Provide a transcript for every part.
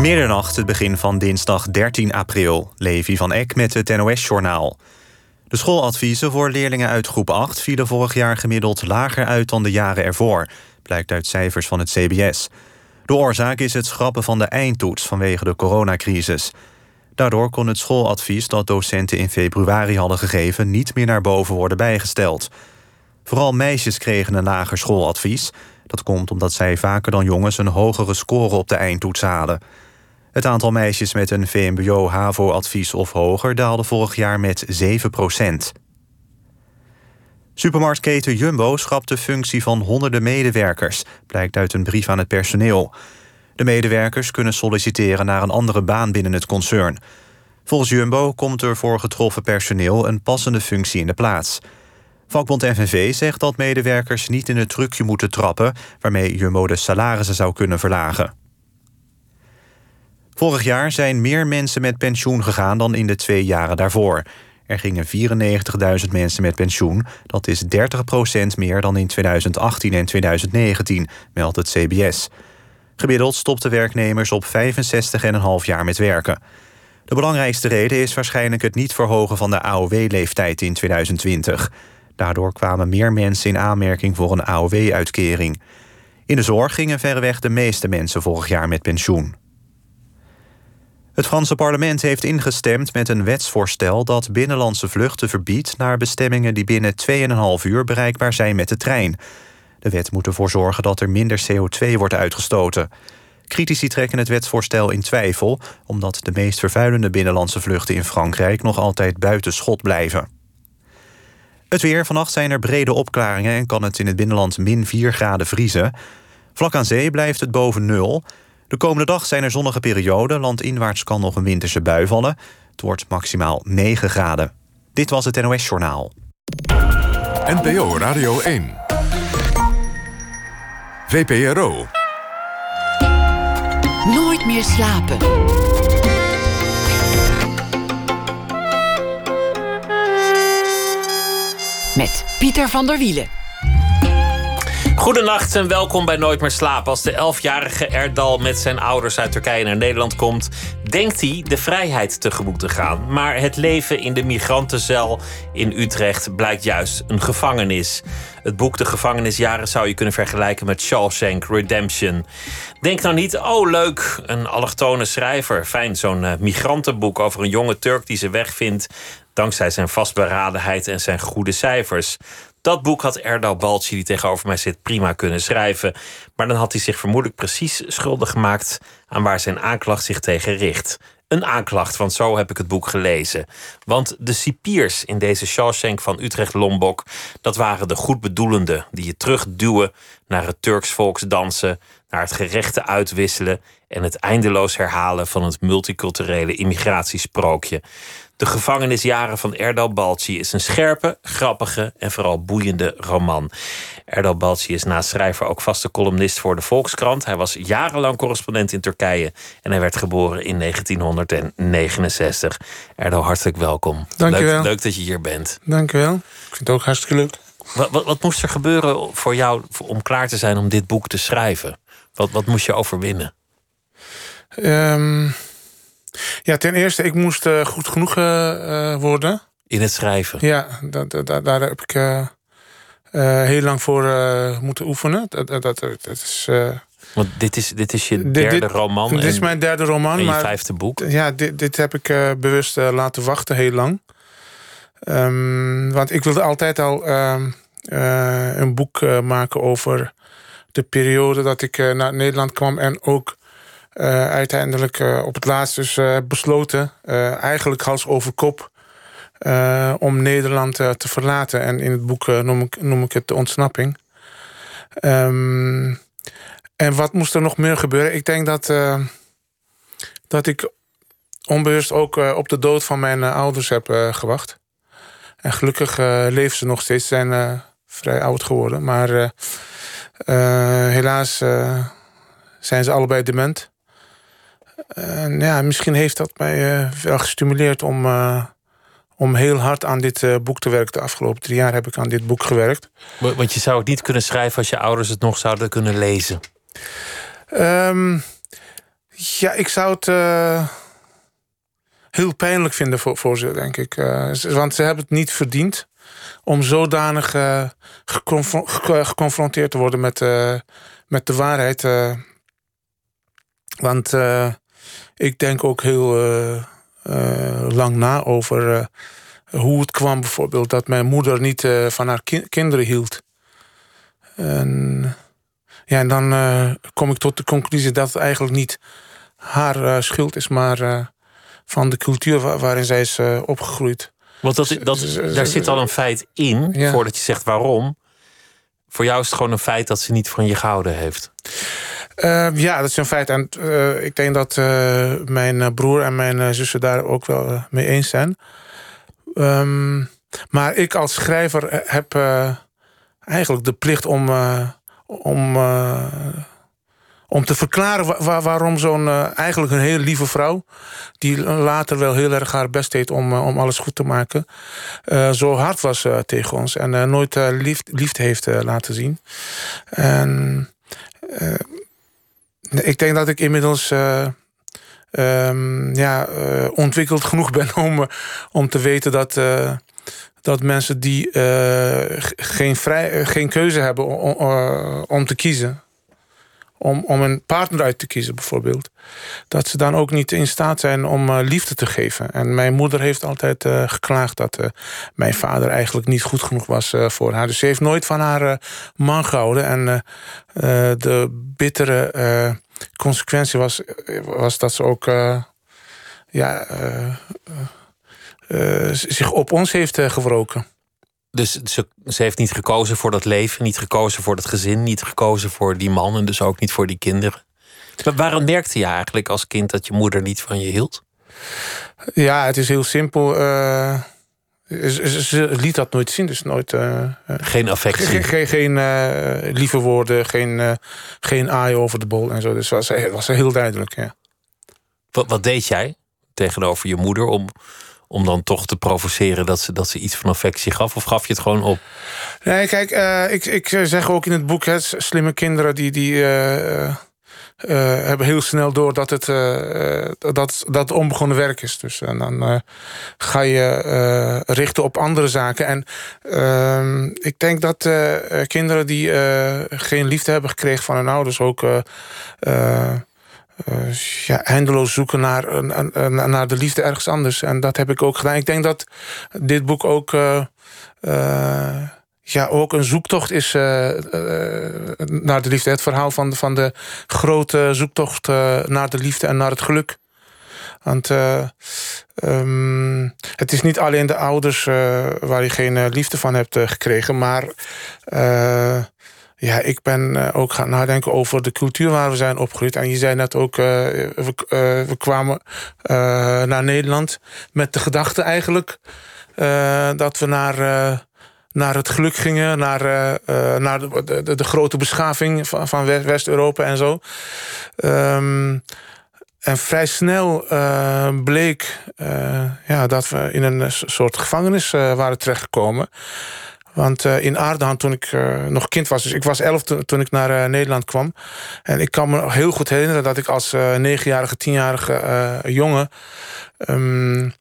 Middernacht, het begin van dinsdag 13 april. Levi van Eck met het NOS-journaal. De schooladviezen voor leerlingen uit groep 8 vielen vorig jaar gemiddeld lager uit dan de jaren ervoor, blijkt uit cijfers van het CBS. De oorzaak is het schrappen van de eindtoets vanwege de coronacrisis. Daardoor kon het schooladvies dat docenten in februari hadden gegeven niet meer naar boven worden bijgesteld. Vooral meisjes kregen een lager schooladvies. Dat komt omdat zij vaker dan jongens een hogere score op de eindtoets halen. Het aantal meisjes met een VMBO-HAVO-advies of hoger daalde vorig jaar met 7 procent. Supermarktketen Jumbo schrapt de functie van honderden medewerkers, blijkt uit een brief aan het personeel. De medewerkers kunnen solliciteren naar een andere baan binnen het concern. Volgens Jumbo komt er voor getroffen personeel een passende functie in de plaats. Vakbond FNV zegt dat medewerkers niet in het trucje moeten trappen... waarmee Jumbo de salarissen zou kunnen verlagen. Vorig jaar zijn meer mensen met pensioen gegaan dan in de twee jaren daarvoor. Er gingen 94.000 mensen met pensioen. Dat is 30% meer dan in 2018 en 2019, meldt het CBS. Gemiddeld stopten werknemers op 65,5 jaar met werken. De belangrijkste reden is waarschijnlijk het niet verhogen van de AOW-leeftijd in 2020. Daardoor kwamen meer mensen in aanmerking voor een AOW-uitkering. In de zorg gingen verreweg de meeste mensen vorig jaar met pensioen. Het Franse parlement heeft ingestemd met een wetsvoorstel dat binnenlandse vluchten verbiedt naar bestemmingen die binnen 2,5 uur bereikbaar zijn met de trein. De wet moet ervoor zorgen dat er minder CO2 wordt uitgestoten. Critici trekken het wetsvoorstel in twijfel, omdat de meest vervuilende binnenlandse vluchten in Frankrijk nog altijd buiten schot blijven. Het weer. Vannacht zijn er brede opklaringen en kan het in het binnenland min 4 graden vriezen. Vlak aan zee blijft het boven nul. De komende dag zijn er zonnige perioden. Landinwaarts kan nog een winterse bui vallen. Het wordt maximaal 9 graden. Dit was het NOS Journaal. NPO Radio 1. VPRO. Nooit meer slapen. Met Pieter van der Wielen. Goedenacht en welkom bij Nooit meer slapen. Als de elfjarige Erdal met zijn ouders uit Turkije naar Nederland komt, denkt hij de vrijheid tegemoet te gaan. Maar het leven in de migrantencel in Utrecht blijkt juist een gevangenis. Het boek De Gevangenisjaren zou je kunnen vergelijken met Shawshank Redemption. Denk nou niet, oh leuk, een allochtone schrijver. Fijn, zo'n uh, migrantenboek over een jonge Turk die zijn weg vindt dankzij zijn vastberadenheid en zijn goede cijfers. Dat boek had Erdal Balci, die tegenover mij zit, prima kunnen schrijven. Maar dan had hij zich vermoedelijk precies schuldig gemaakt aan waar zijn aanklacht zich tegen richt. Een aanklacht, want zo heb ik het boek gelezen. Want de cipiers in deze Shawshank van Utrecht-Lombok... dat waren de goedbedoelenden die je terugduwen naar het Turks volksdansen... naar het gerechte uitwisselen en het eindeloos herhalen... van het multiculturele immigratiesprookje. De gevangenisjaren van Erdal Balci is een scherpe, grappige en vooral boeiende roman. Erdal Balci is naast schrijver ook vaste columnist voor de Volkskrant. Hij was jarenlang correspondent in Turkije en hij werd geboren in 1969. Erdal, hartelijk welkom. Dank leuk, je wel. leuk dat je hier bent. Dank u wel. Ik vind het ook hartstikke leuk. Wat, wat, wat moest er gebeuren voor jou om klaar te zijn om dit boek te schrijven? Wat, wat moest je overwinnen? Um, ja, ten eerste, ik moest uh, goed genoeg uh, worden. In het schrijven? Ja, daar heb ik uh, heel lang voor moeten oefenen. Dat, dat, dat, is... Want dit is, dit is je derde dit, roman? Dit is mijn derde roman. En je maar, vijfde boek? Ja, dit, dit heb ik bewust laten wachten heel lang. Um, want ik wilde altijd al een boek maken over de periode dat ik naar Nederland kwam... en ook uh, uiteindelijk uh, op het laatst dus uh, besloten, eigenlijk hals over kop, om Nederland te verlaten. En in het boek noem, ik, noem ik het de ontsnapping. Um, en wat moest er nog meer gebeuren? Ik denk dat, dat ik onbewust ook op de dood van mijn ouders heb gewacht. En gelukkig leven ze nog steeds, zijn vrij oud geworden. Maar helaas zijn ze allebei dement. En ja, misschien heeft dat mij uh, wel gestimuleerd om, uh, om heel hard aan dit uh, boek te werken. De afgelopen drie jaar heb ik aan dit boek gewerkt. Want je zou het niet kunnen schrijven als je ouders het nog zouden kunnen lezen. Um, Ja, ik zou het heel pijnlijk vinden voor, voor ze, denk ik. want ze hebben het niet verdiend om zodanig geconfronteerd te worden met, met de waarheid. want ik denk ook heel lang na over hoe het kwam bijvoorbeeld dat mijn moeder niet van haar kinderen hield. En, ja, en dan kom ik tot de conclusie dat het eigenlijk niet haar schuld is, maar van de cultuur waarin zij is opgegroeid. Want dat, dat, daar zit al een feit in, ja. voordat je zegt waarom. Voor jou is het gewoon een feit dat ze niet van je gehouden heeft. Ja, dat is een feit. En ik denk dat mijn broer en mijn zussen daar ook wel mee eens zijn. Um, maar ik als schrijver heb eigenlijk de plicht om, om, om te verklaren wa waarom zo'n eigenlijk een hele lieve vrouw, die later wel heel erg haar best deed om, om alles goed te maken, zo hard was tegen ons en nooit lief, liefde heeft laten zien. En ik denk dat ik inmiddels. Um, ja, ontwikkeld genoeg ben om, om te weten dat, dat mensen die geen, vrij, eh, geen keuze hebben om, om te kiezen. Om, om een partner uit te kiezen bijvoorbeeld. Dat ze dan ook niet in staat zijn om uh, liefde te geven. En mijn moeder heeft altijd geklaagd dat mijn vader eigenlijk niet goed genoeg was voor haar. Dus ze heeft nooit van haar man gehouden. En de bittere consequentie was, was dat ze ook ja, zich op ons heeft gewroken. Dus ze, ze, heeft niet gekozen voor dat leven, niet gekozen voor dat gezin, niet gekozen voor die man en dus ook niet voor die kinderen. Maar waarom merkte je eigenlijk als kind dat je moeder niet van je hield? Ja, het is heel simpel. Uh, ze, ze, liet dat nooit zien, dus nooit. geen affectie. Geen, geen, geen lieve woorden, geen, geen aai over de bol en zo. Dus was, was heel duidelijk. Ja. Wat, wat deed jij tegenover je moeder om om dan toch te provoceren dat ze, dat ze iets van affectie gaf? Of gaf je het gewoon op? Nee, kijk, uh, ik, ik zeg ook in het boek... Hè, slimme kinderen die, die uh, hebben heel snel door dat het, dat, dat onbegonnen werk is. Dus en dan ga je richten op andere zaken. En ehm, ik denk dat kinderen die geen liefde hebben gekregen van hun ouders... ook uh, ja, eindeloos zoeken naar, naar de liefde ergens anders. En dat heb ik ook gedaan. Ik denk dat dit boek ook, uh, ja, ook een zoektocht is naar de liefde. Het verhaal van van de grote zoektocht naar de liefde en naar het geluk. Want um, het is niet alleen de ouders waar je geen liefde van hebt gekregen, maar ja, ik ben uh, ook gaan nadenken over de cultuur waar we zijn opgegroeid. En je zei net ook, we, uh, we, kwamen naar Nederland met de gedachte eigenlijk dat we naar, naar het geluk gingen, naar, naar de, de, de, grote beschaving van, West-Europa en zo. Um, en vrij snel bleek ja, dat we in een soort gevangenis waren terechtgekomen. Want uh, in Aardehan, toen ik uh, nog kind was... dus ik was elf toen ik naar uh, Nederland kwam... en ik kan me heel goed herinneren dat ik als negenjarige, tienjarige jongen... Um,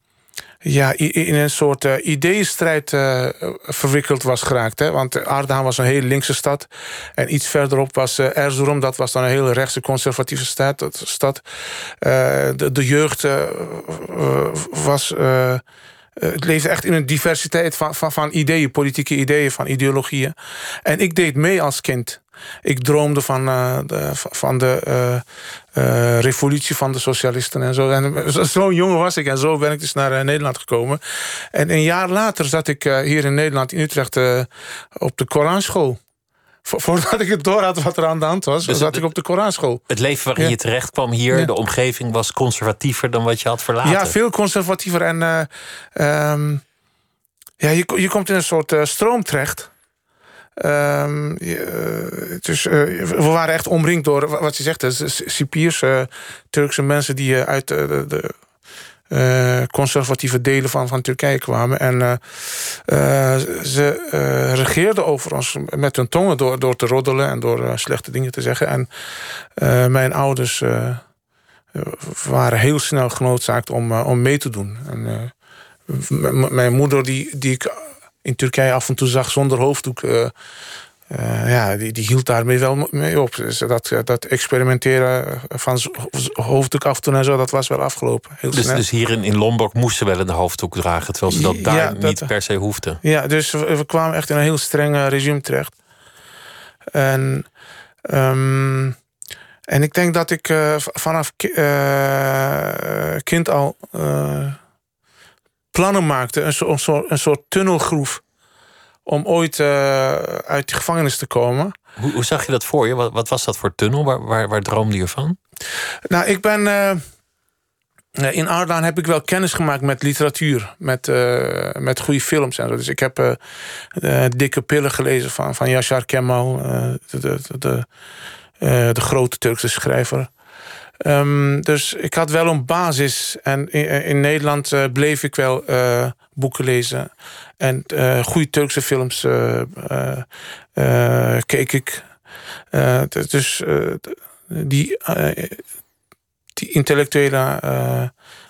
ja, in een soort ideeënstrijd uh, verwikkeld was geraakt. Hè? Want Ardahan was een hele linkse stad. En iets verderop was Erzurum. Dat was dan een hele rechtse conservatieve stad. de, jeugd was eh, het leefde echt in een diversiteit van, van, van ideeën, politieke ideeën, van ideologieën. En ik deed mee als kind. Ik droomde van, uh, de, van de uh, revolutie van de socialisten en zo. En zo'n jongen was ik en zo ben ik dus naar Nederland gekomen. En een jaar later zat ik hier in Nederland, in Utrecht, op de Koranschool voordat ik het door had wat er aan de hand was, dus zat ik op de Koranschool. Het leven waarin je terecht kwam hier, de omgeving was conservatiever dan wat je had verlaten. Ja, veel conservatiever. En uh, ja, je, je komt in een soort uh, stroom terecht. Um, dus, we waren echt omringd door, wat je zegt, cipiers, Turkse mensen die uit de, de uh, conservatieve delen van, van Turkije kwamen. En uh, uh, ze regeerden over ons met hun tongen door, door te roddelen en door slechte dingen te zeggen. En mijn ouders waren heel snel genoodzaakt om, om mee te doen. En, mijn moeder, die, die ik in Turkije af en toe zag zonder hoofddoek... Uh, ja, die, die hield daarmee wel mee op. Dus dat, dat experimenteren van hoofddoek af en zo, dat was wel afgelopen. Heel dus, dus hier in, in Lombok moesten wel een hoofddoek dragen, terwijl ze dat daar niet per se hoefden. Ja, dus we, kwamen echt in een heel streng regime terecht. En, um, en ik denk dat ik uh, vanaf uh, kind al plannen maakte, een, soort, een soort tunnelgroef om ooit uh, uit de gevangenis te komen. Hoe, hoe, zag je dat voor je? Wat, wat was dat voor tunnel? Waar, waar, waar droomde je van? Nou, ik ben. Uh, in Ardahan heb ik wel kennis gemaakt met literatuur, met, met goede films en zo. Dus ik heb Dikke Pillen gelezen van, van Yashar Kemal, de, de, de, de, grote Turkse schrijver. Um, dus ik had wel een basis. En in, in Nederland bleef ik wel boeken lezen. En uh, goede Turkse films uh, uh, keek ik. dus die, die intellectuele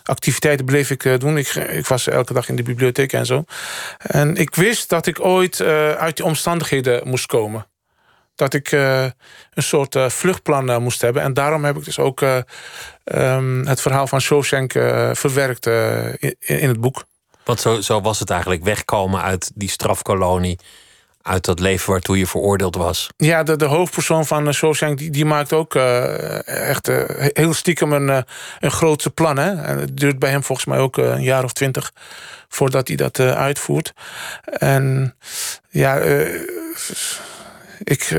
activiteiten bleef ik doen. Ik, ik, was elke dag in de bibliotheek en zo. En ik wist dat ik ooit uit die omstandigheden moest komen. Dat ik een soort vluchtplan moest hebben. En daarom heb ik dus ook um, het verhaal van Shawshank verwerkt in het boek. Want zo, zo was het eigenlijk wegkomen uit die strafkolonie uit dat leven waartoe je veroordeeld was. Ja, de, de hoofdpersoon van uh, die, maakt ook uh, echt uh, heel stiekem een, een grootse plan. Hè? En het duurt bij hem volgens mij ook een jaar of twintig voordat hij dat uitvoert. En ja, ik,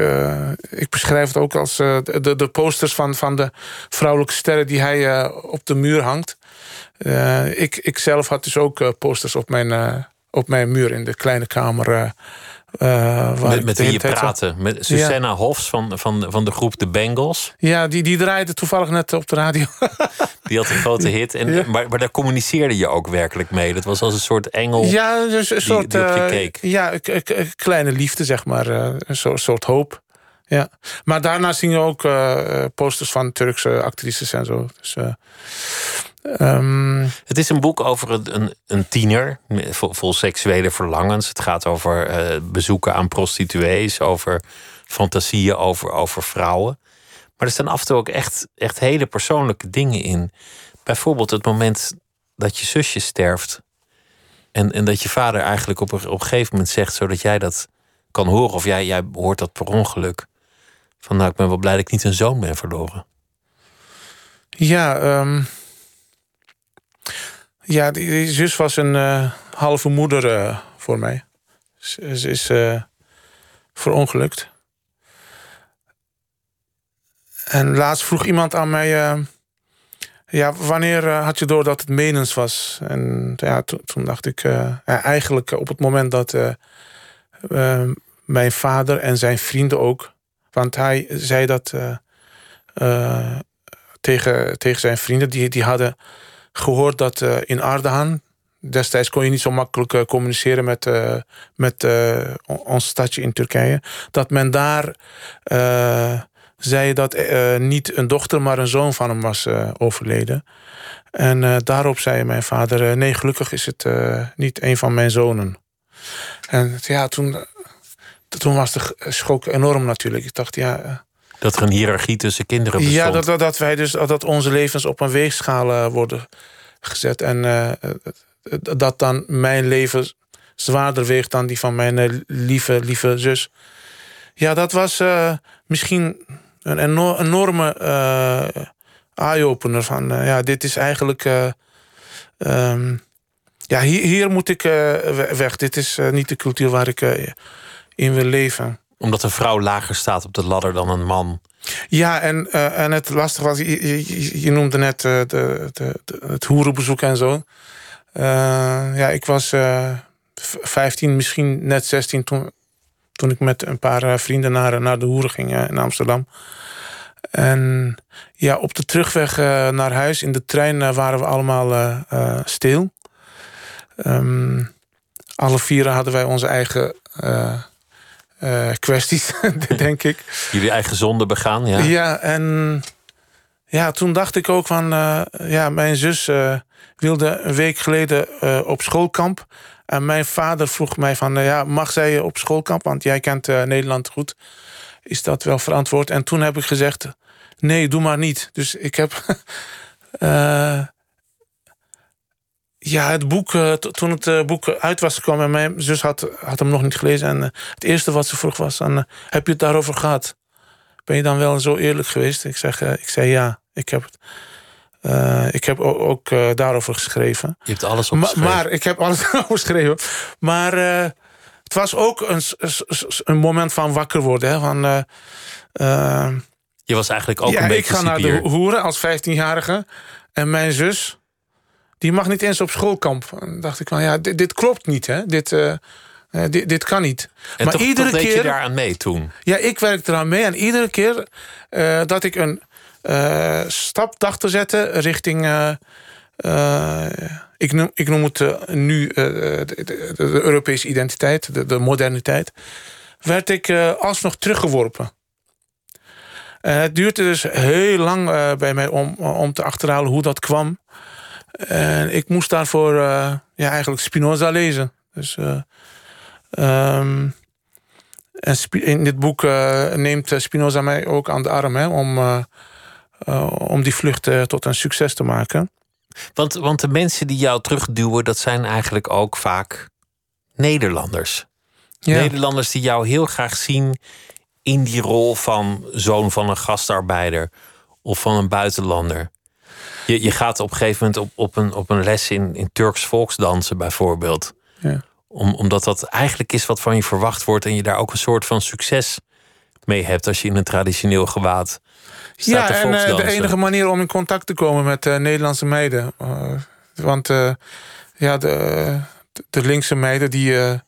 ik beschrijf het ook als de, de posters van, van de vrouwelijke sterren die hij op de muur hangt. Uh, ik, ik zelf had dus ook uh, posters op mijn, uh, op mijn muur in de kleine kamer. met met wie je praatte? Met Susanna ja. Hofs van, van, van de groep The Bengals? Ja, die, die draaide toevallig net op de radio. die had een grote hit. En, ja. maar, maar daar communiceerde je ook werkelijk mee. Dat was als een soort engel ja, dus een soort, die, die keek. Ja, kleine liefde, zeg maar. een soort, soort hoop. Ja. Maar daarna zien je ook posters van Turkse actrices en zo. Dus, Um... Het is een boek over een, een tiener vol, vol, seksuele verlangens. Het gaat over uh, bezoeken aan prostituees, over fantasieën over, over vrouwen. Maar er staan af en toe ook echt, echt hele persoonlijke dingen in. Bijvoorbeeld het moment dat je zusje sterft. En, en dat je vader eigenlijk op een, op een gegeven moment zegt, zodat jij dat kan horen, of jij, jij hoort dat per ongeluk. Van nou, ik ben wel blij dat ik niet een zoon ben verloren. Ja, um, ja, die, zus was een uh, halve moeder uh, voor mij. Ze, ze is uh, verongelukt. En laatst vroeg iemand aan mij... ja, wanneer had je door dat het menens was? En ja, toen dacht ik... eigenlijk op het moment dat mijn vader en zijn vrienden ook... Want hij zei dat tegen, tegen zijn vrienden. Die, die hadden gehoord dat uh, in Ardahan... destijds kon je niet zo makkelijk uh, communiceren met, uh, met ons stadje in Turkije... dat men daar zei dat niet een dochter, maar een zoon van hem was overleden. En daarop zei mijn vader... nee, gelukkig is het niet een van mijn zonen. En ja, toen, toen was de schok enorm natuurlijk. Ik dacht, ja... Dat er een hiërarchie tussen kinderen bestond. Ja, dat, dat, wij dus dat onze levens op een weegschaal uh, worden gezet. En uh, dat dan mijn leven zwaarder weegt dan die van mijn uh, lieve, lieve zus. Ja, dat was misschien een enorme eye-opener. Van ja, dit is eigenlijk. Um, ja, hier, hier moet ik weg. Dit is niet de cultuur waar ik in wil leven omdat een vrouw lager staat op de ladder dan een man. Ja, en, uh, en het lastige was, je, noemde net uh, de, de, het hoerenbezoek en zo. Uh, ja, ik was 15, misschien net 16 toen, toen ik met een paar vrienden naar, naar de hoeren ging in Amsterdam. En ja, op de terugweg naar huis in de trein waren we allemaal stil. Um, alle vieren hadden wij onze eigen uh, kwesties, denk ik. Jullie eigen zonde begaan, ja? Ja, en ja, toen dacht ik ook van... eh, ja, mijn zus eh, wilde een week geleden op schoolkamp. En mijn vader vroeg mij van... ja, mag zij op schoolkamp? Want jij kent Nederland goed. Is dat wel verantwoord? En toen heb ik gezegd... nee, doe maar niet. Dus ik heb... ja, het boek, eh, toen het eh, boek uit was gekomen... en mijn zus had, had hem nog niet gelezen... en eh, het eerste wat ze vroeg was... Eh, heb je het daarover gehad? Ben je dan wel zo eerlijk geweest? Ik, zeg, ik zei ja, ik heb het. ik heb ook daarover geschreven. Je hebt alles Ma- opgeschreven. maar ik heb alles over geschreven. Maar het was ook een, een moment van wakker worden. Hè, van, je was eigenlijk ook ja, een ik beetje ga naar de hoeren als 15-jarige. En mijn zus, die mag niet eens op schoolkamp. En dan dacht ik van, ja, dit, dit klopt niet. Hè? Dit, eh, eh, dit, dit kan niet. En maar toch, iedere toch deed keer... je daaraan mee toen. Ja, ik werk eraan mee. En iedere keer eh, dat ik een stap dacht te zetten richting... ik, noem, ik noem het nu de, de- Europese identiteit, de, de moderniteit... werd ik alsnog teruggeworpen. Het duurde dus heel lang bij mij om, om te achterhalen hoe dat kwam. En ik moest daarvoor eh, ja, eigenlijk Spinoza lezen. Dus... eh, ehm, en in dit boek eh, neemt Spinoza mij ook aan de arm hè, om, om die vlucht tot een succes te maken. Want, want de mensen die jou terugduwen, dat zijn eigenlijk ook vaak Nederlanders. Ja. Nederlanders die jou heel graag zien in die rol van zoon van een gastarbeider of van een buitenlander. Je, je gaat op een gegeven moment op, op, een, op een les in, in Turks volksdansen bijvoorbeeld. Ja. Om, omdat dat eigenlijk is wat van je verwacht wordt en je daar ook een soort van succes mee hebt als je in een traditioneel gewaad staat ja, te en eh, de enige manier om in contact te komen met eh, Nederlandse meiden. Eh, want ja, de, de linkse meiden die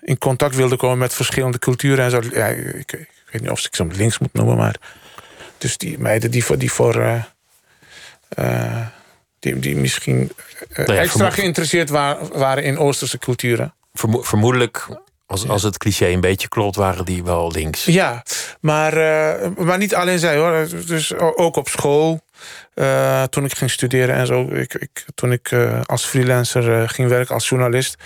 in contact wilden komen met verschillende culturen en zo. Ja, ik, ik weet niet of ik ze links moet noemen, maar. Dus die meiden die voor. Die voor eh, die, die misschien eh, Nou ja, extra geïnteresseerd wa- waren in Oosterse culturen. Vermo- vermoedelijk, als, als het cliché een beetje klopt, waren die wel links. Ja, maar, eh, maar niet alleen zij hoor. Dus ook op school. toen ik ging studeren en zo. Ik, ik, toen ik als freelancer ging werken als journalist.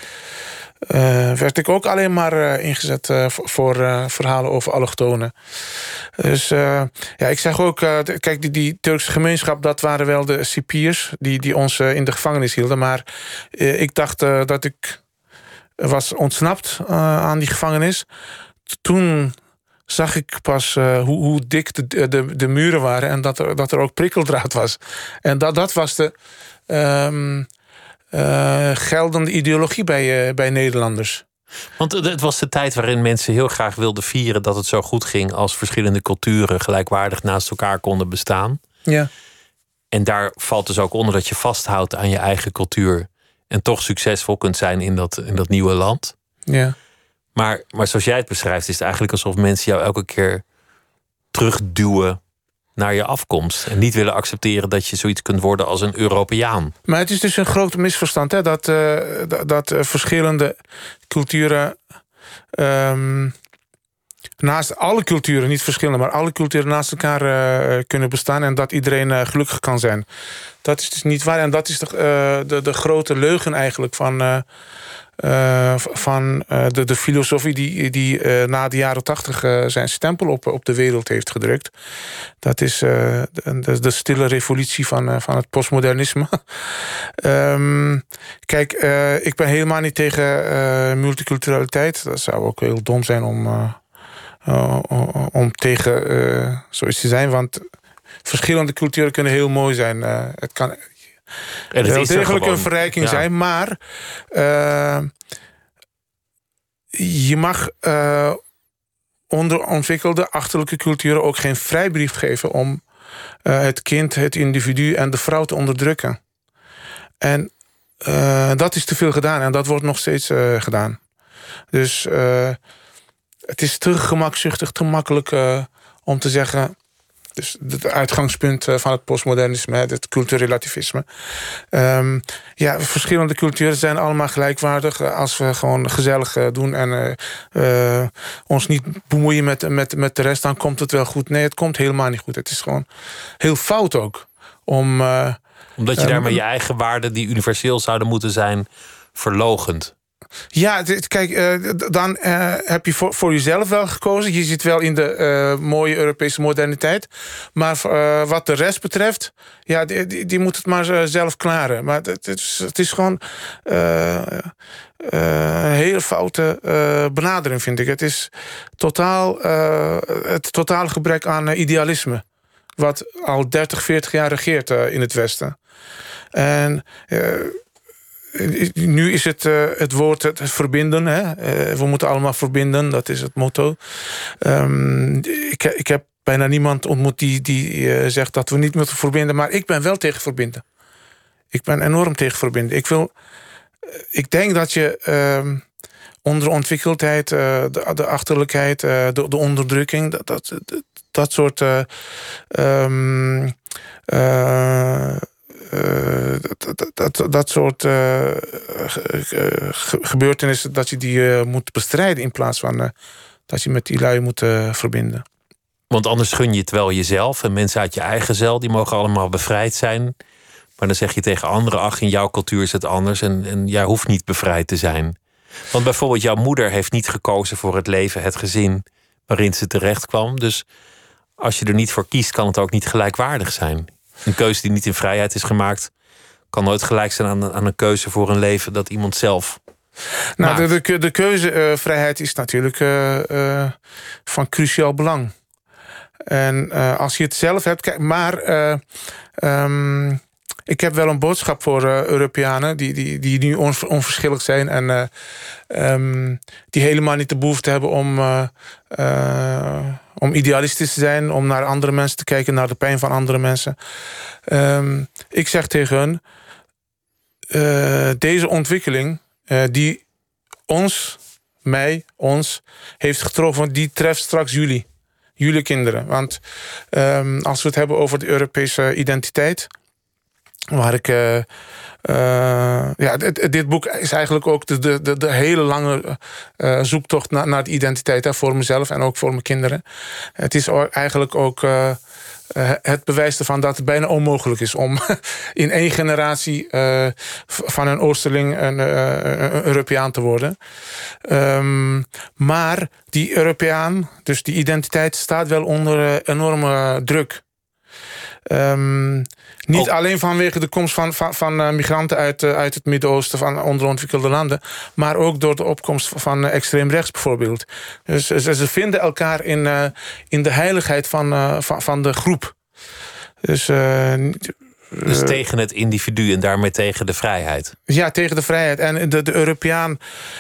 Eh, werd ik ook alleen maar eh, ingezet eh, voor, verhalen over allochtonen. Dus ja, ik zeg ook, kijk, die, die Turkse gemeenschap, dat waren wel de cipiers die, die ons in de gevangenis hielden. Maar ik dacht dat ik was ontsnapt aan die gevangenis. Toen zag ik pas hoe, hoe dik de, de, de muren waren en dat er, dat er ook prikkeldraad was. En dat, dat was de ehm, eh, geldende ideologie bij, eh, bij Nederlanders. Want het het was de tijd waarin mensen heel graag wilden vieren dat het zo goed ging als verschillende culturen gelijkwaardig naast elkaar konden bestaan. Ja. En daar valt dus ook onder dat je vasthoudt aan je eigen cultuur en toch succesvol kunt zijn in dat, in dat nieuwe land. Ja. Maar, maar zoals jij het beschrijft, is het eigenlijk alsof mensen jou elke keer terugduwen naar je afkomst. En niet willen accepteren dat je zoiets kunt worden als een Europeaan. Maar het is dus een groot misverstand hè, dat, eh, dat, eh, verschillende culturen. ehm, naast alle culturen, niet verschillende, maar alle culturen naast elkaar eh, kunnen bestaan en dat iedereen eh, gelukkig kan zijn. Dat is dus niet waar. En dat is de, eh, de, de grote leugen eigenlijk van, van de, de filosofie die, die na de jaren tachtig zijn stempel op, op de wereld heeft gedrukt. Dat is de, de, stille revolutie van, van het postmodernisme. Ehm, kijk, ik ben helemaal niet tegen multiculturaliteit. Dat zou ook heel dom zijn om, om tegen eh, zoiets te zijn. Want verschillende culturen kunnen heel mooi zijn. Eh, het kan het wel degelijk een verrijking Ja. zijn. Maar eh, je mag eh, onderontwikkelde achterlijke culturen ook geen vrijbrief geven om eh, het kind, het individu en de vrouw te onderdrukken. En eh, dat is te veel gedaan en dat wordt nog steeds eh, gedaan. Dus eh, het is te gemakzuchtig, te makkelijk eh, om te zeggen. dus het uitgangspunt van het postmodernisme, het cultuurrelativisme. Um, ja, verschillende culturen zijn allemaal gelijkwaardig als we gewoon gezellig doen en uh, ons niet bemoeien met, met, met de rest, dan komt het wel goed. Nee, het komt helemaal niet goed. Het is gewoon heel fout ook om. Uh, Omdat je daarmee je eigen waarden, die universeel zouden moeten zijn, verlogend. Ja, kijk, uh, dan uh, heb je voor, voor, jezelf wel gekozen. Je zit wel in de uh, mooie Europese moderniteit. Maar wat de rest betreft, ja, die, die, moet het maar zelf klaren. Maar het, het, is, het is gewoon een hele foute benadering, vind ik. Het is totaal, het totale gebrek aan idealisme. Wat al 30, 40 jaar regeert in het Westen. En nu is het uh, het woord het verbinden. Hè? Uh, we moeten allemaal verbinden, dat is het motto. Um, ik, ik heb bijna niemand ontmoet die, die uh, zegt dat we niet moeten verbinden. Maar ik ben wel tegen verbinden. Ik ben enorm tegen verbinden. Ik, wil, ik denk dat je uh, onderontwikkeldheid, de, de achterlijkheid, de, de onderdrukking... dat, dat, dat soort... Um, uh, dat, dat, dat soort uh, gebeurtenissen, dat je die uh, moet bestrijden in plaats van dat je met die lui moet verbinden. Want anders gun je het wel jezelf en mensen uit je eigen cel, die mogen allemaal bevrijd zijn. Maar dan zeg je tegen anderen, ach, in jouw cultuur is het anders en, en jij hoeft niet bevrijd te zijn. Want bijvoorbeeld jouw moeder heeft niet gekozen voor het leven, het gezin waarin ze terecht kwam. Dus als je er niet voor kiest, kan het ook niet gelijkwaardig zijn. Een keuze die niet in vrijheid is gemaakt, kan nooit gelijk zijn aan, aan een keuze voor een leven dat iemand zelf. Nou, de, de, de keuzevrijheid is natuurlijk uh, uh, van cruciaal belang. En uh, als je het zelf hebt, kijk, maar um, ik heb wel een boodschap voor Europeanen die, die, die nu on, onverschillig zijn en um, die helemaal niet de behoefte hebben om, om idealistisch te zijn, om naar andere mensen te kijken, naar de pijn van andere mensen. Um, ik zeg tegen hun: deze ontwikkeling die ons, mij, ons heeft getroffen, die treft straks jullie. Jullie kinderen. Want um, als we het hebben over de Europese identiteit Waar ik. Uh, uh, ja, dit, dit, boek is eigenlijk ook de, de, de hele lange uh, zoektocht naar, naar de identiteit hè, voor mezelf en ook voor mijn kinderen. Het is eigenlijk ook het bewijs ervan dat het bijna onmogelijk is om in één generatie van een Oosterling een, een Europeaan te worden. Um, maar die Europeaan, dus die identiteit, staat wel onder enorme druk. Um, niet alleen vanwege de komst van, van, van uh, migranten uit, uh, uit het Midden-Oosten, van onderontwikkelde landen, maar ook door de opkomst van uh, extreem rechts bijvoorbeeld. Dus ze, ze, vinden elkaar in, in de heiligheid van, van, van de groep. Dus, dus tegen het individu en daarmee tegen de vrijheid? Ja, tegen de vrijheid. En de, de Europeaan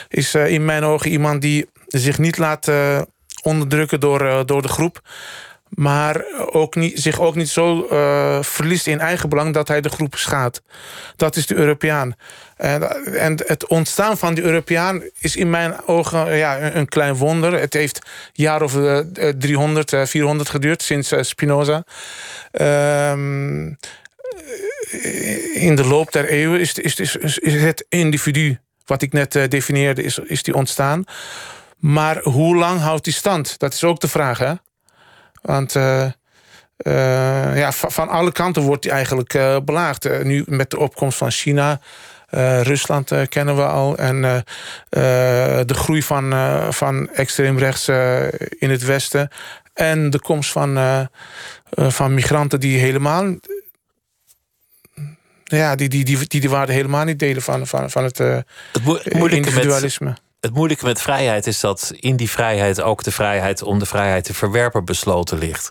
is in mijn ogen iemand die zich niet laat onderdrukken door, door de groep maar ook niet, zich ook niet zo uh, verliest in eigen belang dat hij de groep schaadt. Dat is de Europeaan. En, en het ontstaan van de Europeaan is in mijn ogen ja, een, klein wonder. Het heeft jaar of uh, 300, 400 geduurd sinds Spinoza. Um, in de loop der eeuwen is, is, is, is het individu, wat ik net definieerde, is, is die ontstaan. Maar hoe lang houdt die stand? Dat is ook de vraag, hè? Want uh, uh, ja, van alle kanten wordt hij eigenlijk uh, belaagd. nu met de opkomst van China, Rusland kennen we al. En de groei van, van extreem rechts in het Westen. En de komst van, van migranten die helemaal ja, die, die, die, die de waarde helemaal niet delen van, van, van het, het individualisme. Met, het moeilijke met vrijheid is dat in die vrijheid ook de vrijheid om de vrijheid te verwerpen besloten ligt.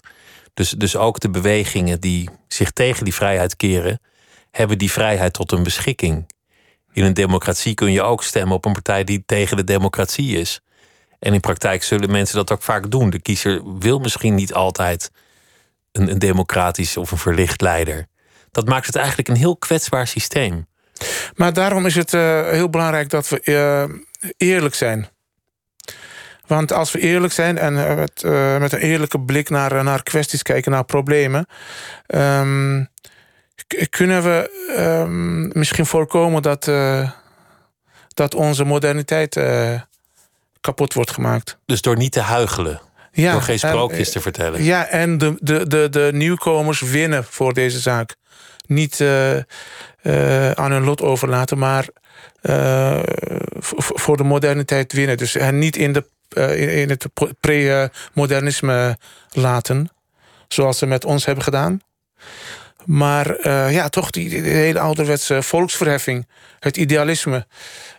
Dus, dus ook de bewegingen die zich tegen die vrijheid keren, hebben die vrijheid tot hun beschikking. In een democratie kun je ook stemmen op een partij die tegen de democratie is. En in praktijk zullen mensen dat ook vaak doen. De kiezer wil misschien niet altijd een, een democratisch of een verlicht leider. Dat maakt het eigenlijk een heel kwetsbaar systeem. Maar daarom is het uh, heel belangrijk dat we uh, eerlijk zijn. Want als we eerlijk zijn en eh, met, uh, met een eerlijke blik naar, naar kwesties kijken, naar problemen, um, kunnen we um, misschien voorkomen dat, dat onze moderniteit kapot wordt gemaakt. Dus door niet te huigelen? Ja, door geen sprookjes te vertellen? Ja, en de, de, de, de nieuwkomers winnen voor deze zaak. Niet aan hun lot overlaten, maar voor de moderniteit winnen. Dus en niet in de uh, in het pre-modernisme laten. Zoals ze met ons hebben gedaan. Maar ja, toch die, hele ouderwetse volksverheffing. Het idealisme.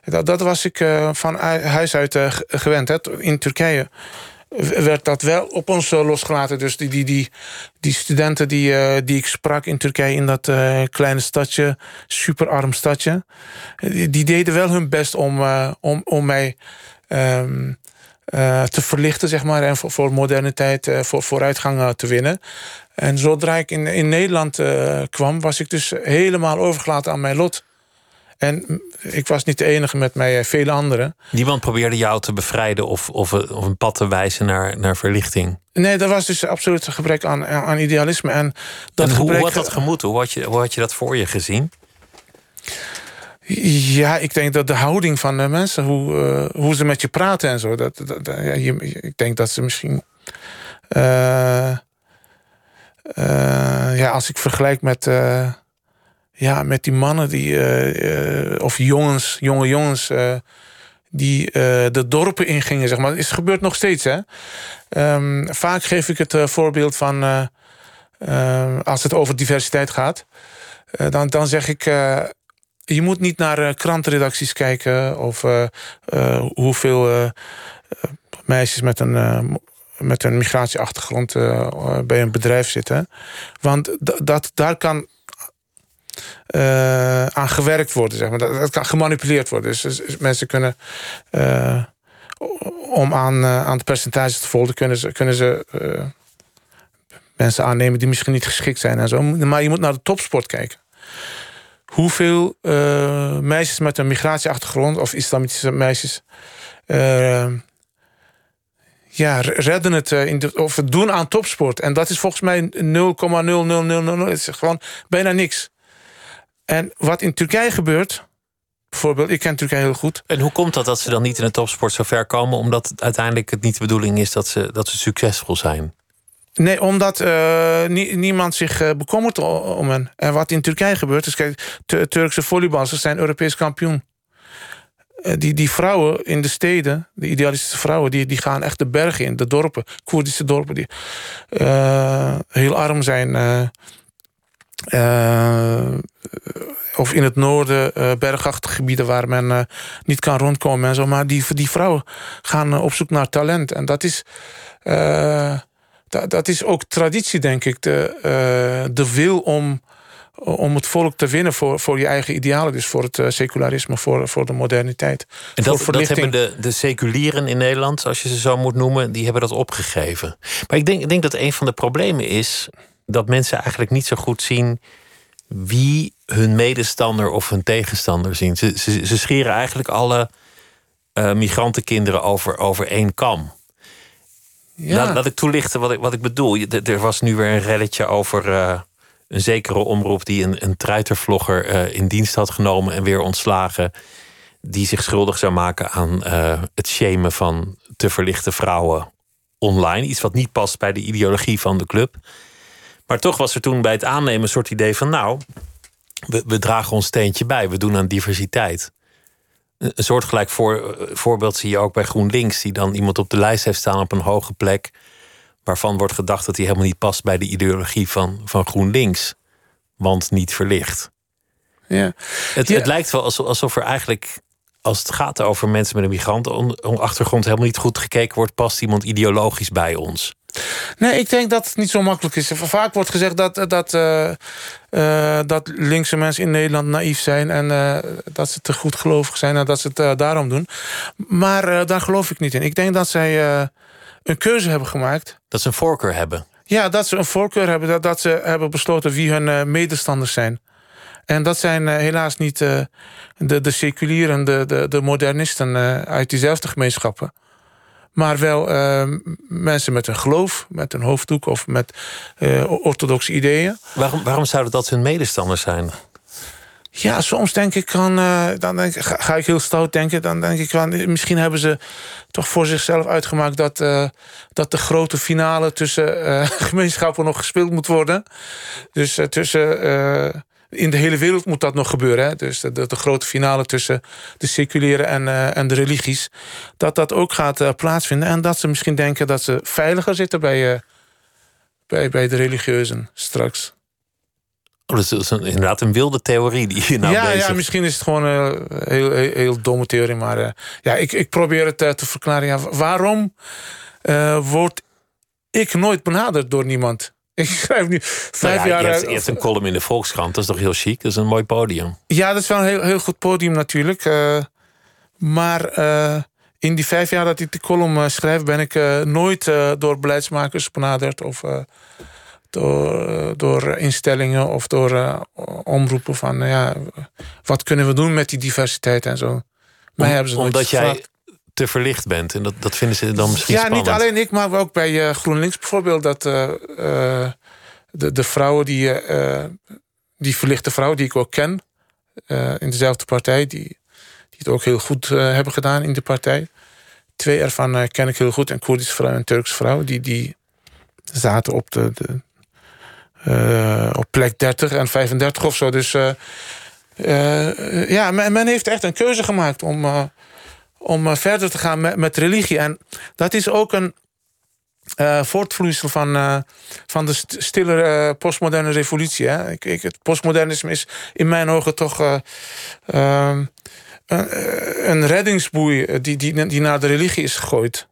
Dat, dat was ik van huis uit gewend. Hè. In Turkije werd dat wel op ons losgelaten. Dus die, die, die, die studenten die, die ik sprak in Turkije... in dat kleine stadje, superarm stadje... Die, die, deden wel hun best om, om, om mij... Uh, te verlichten, zeg maar, en voor, voor moderniteit, voor vooruitgang te winnen. En zodra ik in, in Nederland kwam, was ik dus helemaal overgelaten aan mijn lot. En ik was niet de enige met mij, vele anderen. Niemand probeerde jou te bevrijden of, of, of een pad te wijzen naar, naar verlichting? Nee, dat was dus absoluut een gebrek aan, aan idealisme. En, dat en hoe, gebrek, hoe had dat gemoeten? Hoe had, je, hoe had je dat voor je gezien? Ja, ik denk dat de houding van de mensen, hoe, uh, hoe ze met je praten en zo. Dat, dat, dat ja, ik denk dat ze misschien. Uh, uh, ja, als ik vergelijk met. Ja, met die mannen die. of jongens, jonge jongens. die de dorpen ingingen, zeg maar. Het gebeurt nog steeds, hè? Um, vaak geef ik het voorbeeld van. als het over diversiteit gaat. dan, dan zeg ik je moet niet naar krantenredacties kijken of hoeveel meisjes met een, met een migratieachtergrond bij een bedrijf zitten. Want dat, daar kan aan gewerkt worden, zeg maar. Dat, dat kan gemanipuleerd worden. Dus, dus mensen kunnen om aan, aan de percentages te volgen, kunnen ze, kunnen ze mensen aannemen die misschien niet geschikt zijn en zo. Maar je moet naar de topsport kijken hoeveel meisjes met een migratieachtergrond of islamitische meisjes ja, redden het in of het doen aan topsport. En dat is volgens mij 0,0000. Het is gewoon bijna niks. En wat in Turkije gebeurt, bijvoorbeeld, ik ken Turkije heel goed. En hoe komt dat dat ze dan niet in de topsport zo ver komen? Omdat uiteindelijk het niet de bedoeling is dat ze, dat ze succesvol zijn. Nee, omdat uh, niemand zich uh, bekommert om hen. En wat in Turkije gebeurt, is kijk, Turkse volleyballers zijn Europees kampioen. Uh, die, die vrouwen in de steden, de idealistische vrouwen, die, die gaan echt de bergen in, de dorpen, Koerdische dorpen, die heel arm zijn. Of in het noorden, bergachtige gebieden waar men niet kan rondkomen en zo. Maar die, die vrouwen gaan op zoek naar talent. En dat is dat, dat is ook traditie, denk ik. De, de wil om, om het volk te winnen voor, voor je eigen idealen. Dus voor het secularisme, voor, voor de moderniteit. En dat, dat hebben de, de seculieren in Nederland, als je ze zo moet noemen, die hebben dat opgegeven. Maar ik denk, ik denk dat een van de problemen is dat mensen eigenlijk niet zo goed zien wie hun medestander of hun tegenstander zien. Ze, ze, ze scheren eigenlijk alle uh, migrantenkinderen over, over één kam. Ja. Laat, ik toelichten wat ik, wat ik bedoel. Er was nu weer een relletje over uh, een zekere omroep die een, een truitervlogger uh, in dienst had genomen en weer ontslagen. Die zich schuldig zou maken aan het shamen van te verlichte vrouwen online. Iets wat niet past bij de ideologie van de club. Maar toch was er toen bij het aannemen een soort idee van: nou, we, we dragen ons steentje bij, we doen aan diversiteit. Een soortgelijk voor, voorbeeld zie je ook bij GroenLinks, die dan iemand op de lijst heeft staan op een hoge plek, waarvan wordt gedacht dat hij helemaal niet past bij de ideologie van, van GroenLinks, want niet verlicht. Ja. Het, het lijkt wel alsof, alsof er eigenlijk, als het gaat over mensen met een migrantenachtergrond, helemaal niet goed gekeken wordt, past iemand ideologisch bij ons. Nee, ik denk dat het niet zo makkelijk is. Vaak wordt gezegd dat, dat, uh, uh, dat linkse mensen in Nederland naïef zijn... en uh, dat ze te goedgelovig zijn en dat ze het daarom doen. Maar daar geloof ik niet in. Ik denk dat zij een keuze hebben gemaakt. Dat ze een voorkeur hebben? Ja, dat ze een voorkeur hebben. Dat, dat ze hebben besloten wie hun medestanders zijn. En dat zijn helaas niet de, de seculieren, de, de, de modernisten uit diezelfde gemeenschappen... Maar wel uh, mensen met een geloof, met een hoofddoek of met uh, orthodoxe ideeën. Waarom, waarom zouden dat hun medestanders zijn? Ja, soms denk ik dan, uh, dan denk, ga, ga, ik heel stout denken. Dan denk ik van, misschien hebben ze toch voor zichzelf uitgemaakt dat, uh, dat de grote finale tussen uh, gemeenschappen nog gespeeld moet worden. Dus tussen. In de hele wereld moet dat nog gebeuren. Hè? Dus de, de, grote finale tussen de seculiere en, en de religies. Dat dat ook gaat plaatsvinden. En dat ze misschien denken dat ze veiliger zitten bij, bij, bij de religieuzen straks. Oh, dat is een, inderdaad een wilde theorie die je nou ja, bezig... Ja, misschien is het gewoon een heel, heel, heel domme theorie. Maar ja, ik, ik probeer het te verklaren. Ja, waarom word ik nooit benaderd door niemand? Ik schrijf nu vijf nou ja, jaar... Je hebt, je hebt, een column in de Volkskrant, dat is toch heel chic? Dat is een mooi podium. Ja, dat is wel een heel, heel goed podium natuurlijk. maar in die vijf jaar dat ik die column schrijf... ben ik nooit door beleidsmakers benaderd... of door, door instellingen of door omroepen van ja, wat kunnen we doen met die diversiteit en zo. Mij hebben ze omdat jij te verlicht bent en dat, dat vinden ze dan misschien ja, spannend. niet alleen ik, maar ook bij uh, GroenLinks bijvoorbeeld dat uh, de, de vrouwen die, die verlichte vrouwen die ik ook ken in dezelfde partij, die, die het ook heel goed hebben gedaan in de partij. Twee ervan ken ik heel goed, een Koerdische vrouw en een Turkse vrouw, die, die zaten op de, de op plek 30 en 35 of zo. Dus uh, ja, men, men, heeft echt een keuze gemaakt om, om verder te gaan met, met, religie. En dat is ook een voortvloeisel van, van de stille postmoderne revolutie. Hè. Ik, ik, het postmodernisme is in mijn ogen toch ehm, een, een reddingsboei die, die, die naar de religie is gegooid.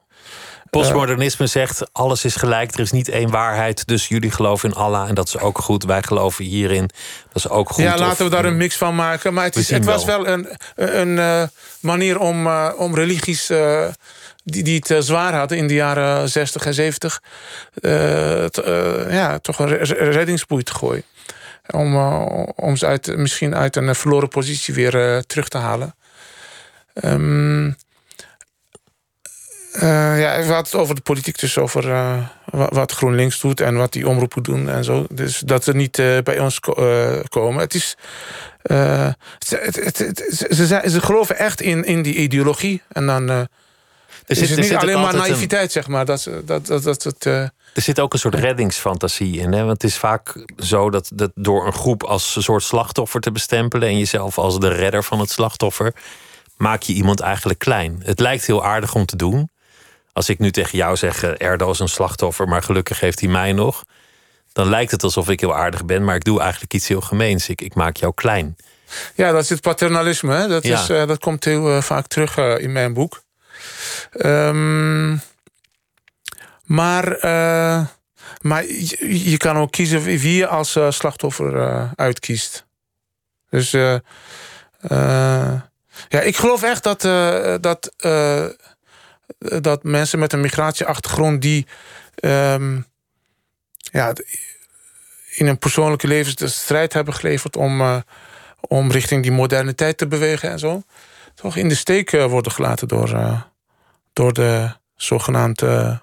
Postmodernisme zegt alles is gelijk, er is niet één waarheid. Dus jullie geloven in Allah en dat is ook goed. Wij geloven hierin, dat is ook goed. Ja, laten we daar een mix van maken. Maar het, is, het was wel een, een uh, manier om, uh, om religies uh, die, die het zwaar hadden in de jaren 60 en 70... ja, toch een reddingsboei te gooien. Om, om ze uit, misschien uit een verloren positie weer terug te halen. Um, uh, ja, we hadden het over de politiek, dus over uh, wat GroenLinks doet en wat die omroepen doen en zo. Dus dat ze niet uh, bij ons ko komen. Het is. Ze, het, het, ze, ze, geloven echt in, in die ideologie. En dan er zit, is het niet alleen maar naïviteit, een... zeg maar. Dat, dat, dat, dat, het, er zit ook een soort reddingsfantasie in. Hè? Want het is vaak zo dat, dat door een groep als een soort slachtoffer te bestempelen... en jezelf als de redder van het slachtoffer... maak je iemand eigenlijk klein. Het lijkt heel aardig om te doen... Als ik nu tegen jou zeg, Erdo is een slachtoffer, maar gelukkig heeft hij mij nog. Dan lijkt het alsof ik heel aardig ben, maar ik doe eigenlijk iets heel gemeens. Ik, ik maak jou klein. Ja, dat is het paternalisme. Hè? Dat, is, uh, dat komt heel uh, vaak terug uh, in mijn boek. Um, maar, maar je, je, kan ook kiezen wie je als slachtoffer uitkiest. Dus ja, ik geloof echt dat, dat dat mensen met een migratieachtergrond die um, ja, in een persoonlijke leven de strijd hebben geleverd om, uh, om richting die moderniteit te bewegen en zo, toch in de steek uh, worden gelaten door, uh, door de zogenaamde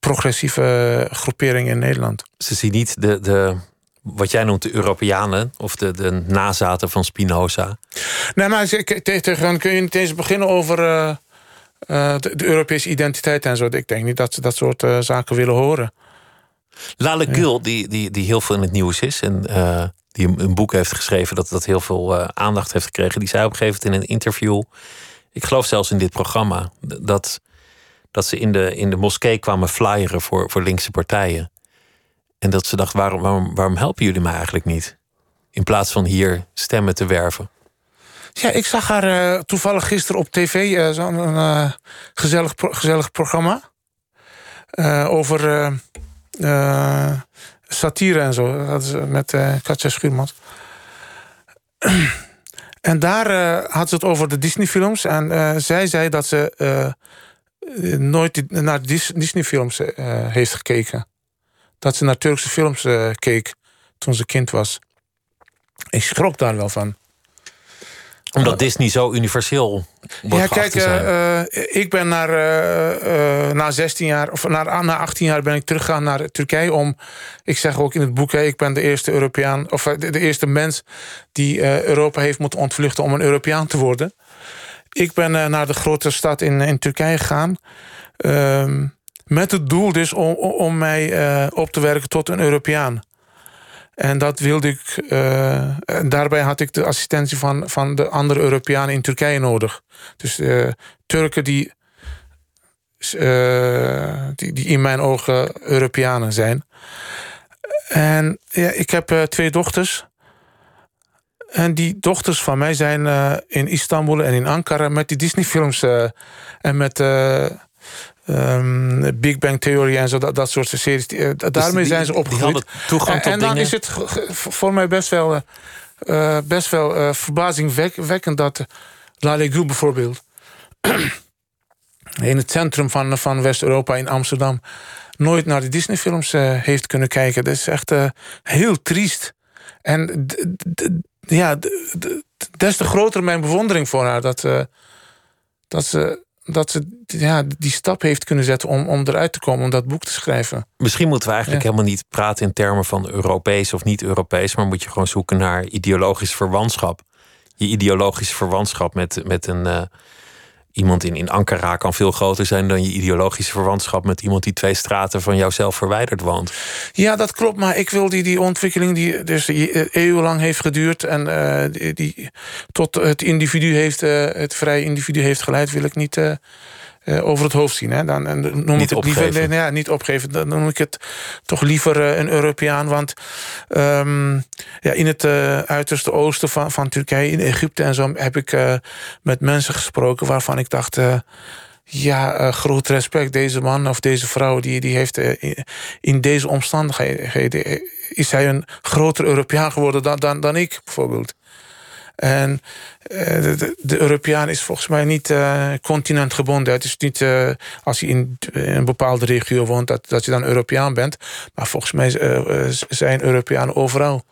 progressieve groeperingen in Nederland. Ze zien niet de, de, wat jij noemt de Europeanen of de, de nazaten van Spinoza. Nee, maar tegen kun je niet eens beginnen over uh, de, de, Europese identiteit en zo. Ik denk niet dat ze dat soort uh, zaken willen horen. Lale Gül, die, die, die heel veel in het nieuws is en uh, die een, een, boek heeft geschreven dat, dat heel veel aandacht heeft gekregen, die zei op een gegeven moment in een interview, ik geloof zelfs in dit programma, dat, dat ze in de, in de moskee kwamen flyeren voor, voor linkse partijen. En dat ze dacht, waarom, waarom, waarom helpen jullie mij eigenlijk niet? In plaats van hier stemmen te werven. Ja, ik zag haar uh, toevallig gisteren op tv, uh, zo'n uh, gezellig, gezellig programma. over satire en zo. Dat is met Katja Schuurmans. en daar had ze het over de Disney-films. En zij zei dat ze nooit naar Disney-films heeft gekeken. Dat ze naar Turkse films keek toen ze kind was. Ik schrok daar wel van. Omdat Disney zo universeel wordt ja, kijk, uh, ik ben naar, uh, na 16 jaar, of na, na 18 jaar ben ik teruggegaan naar Turkije om, ik zeg ook in het boek, ik ben de eerste Europeaan, of de, de eerste mens die Europa heeft moeten ontvluchten om een Europeaan te worden. Ik ben naar de grote stad in, in Turkije gegaan. Ehm, met het doel dus om, om mij op te werken tot een Europeaan. En dat wilde ik. Uh, daarbij had ik de assistentie van, van de andere Europeanen in Turkije nodig. Dus uh, Turken die, uh, die, die in mijn ogen Europeanen zijn. En ja, ik heb twee dochters. En die dochters van mij zijn in Istanbul en in Ankara met die Disney-films en met Um, Big Bang Theory en zo, dat, dat soort series. Uh, daarmee zijn ze opgegroeid. toegang en, en dan is het voor mij best wel, uh, best wel uh, verbazingwekkend dat La Legou bijvoorbeeld in het centrum van, van West-Europa in Amsterdam nooit naar de Disney-films heeft kunnen kijken. Dat is echt heel triest. En ja, des te groter mijn bewondering voor haar dat, dat ze dat ze ja, die stap heeft kunnen zetten om, om eruit te komen, om dat boek te schrijven. Misschien moeten we eigenlijk helemaal niet praten in termen van Europees of niet Europees, maar moet je gewoon zoeken naar ideologisch verwantschap. Je ideologische verwantschap met, met een, uh, iemand in, in Ankara kan veel groter zijn dan je ideologische verwantschap met iemand die twee straten van jouzelf verwijderd woont. Ja, dat klopt. Maar ik wil die, die ontwikkeling die dus eeuwenlang heeft geduurd en uh, die, tot het individu heeft, uh, het vrije individu heeft geleid, wil ik niet. Over het hoofd zien. Hè. Dan, en noem niet ik het liever, nee, ja, niet opgeven. Dan noem ik het toch liever een Europeaan. Want um, ja, in het uh, uiterste oosten van, van Turkije, in Egypte en zo, heb ik met mensen gesproken waarvan ik dacht. Ja, groot respect. Deze man of deze vrouw, die, die heeft in deze omstandigheden. is hij een groter Europeaan geworden dan, dan, dan ik, bijvoorbeeld. En de, de, Europeaan is volgens mij niet uh, continentgebonden. Het is niet uh, als je in, een bepaalde regio woont dat, dat je dan Europeaan bent. Maar volgens mij uh, zijn Europeanen overal.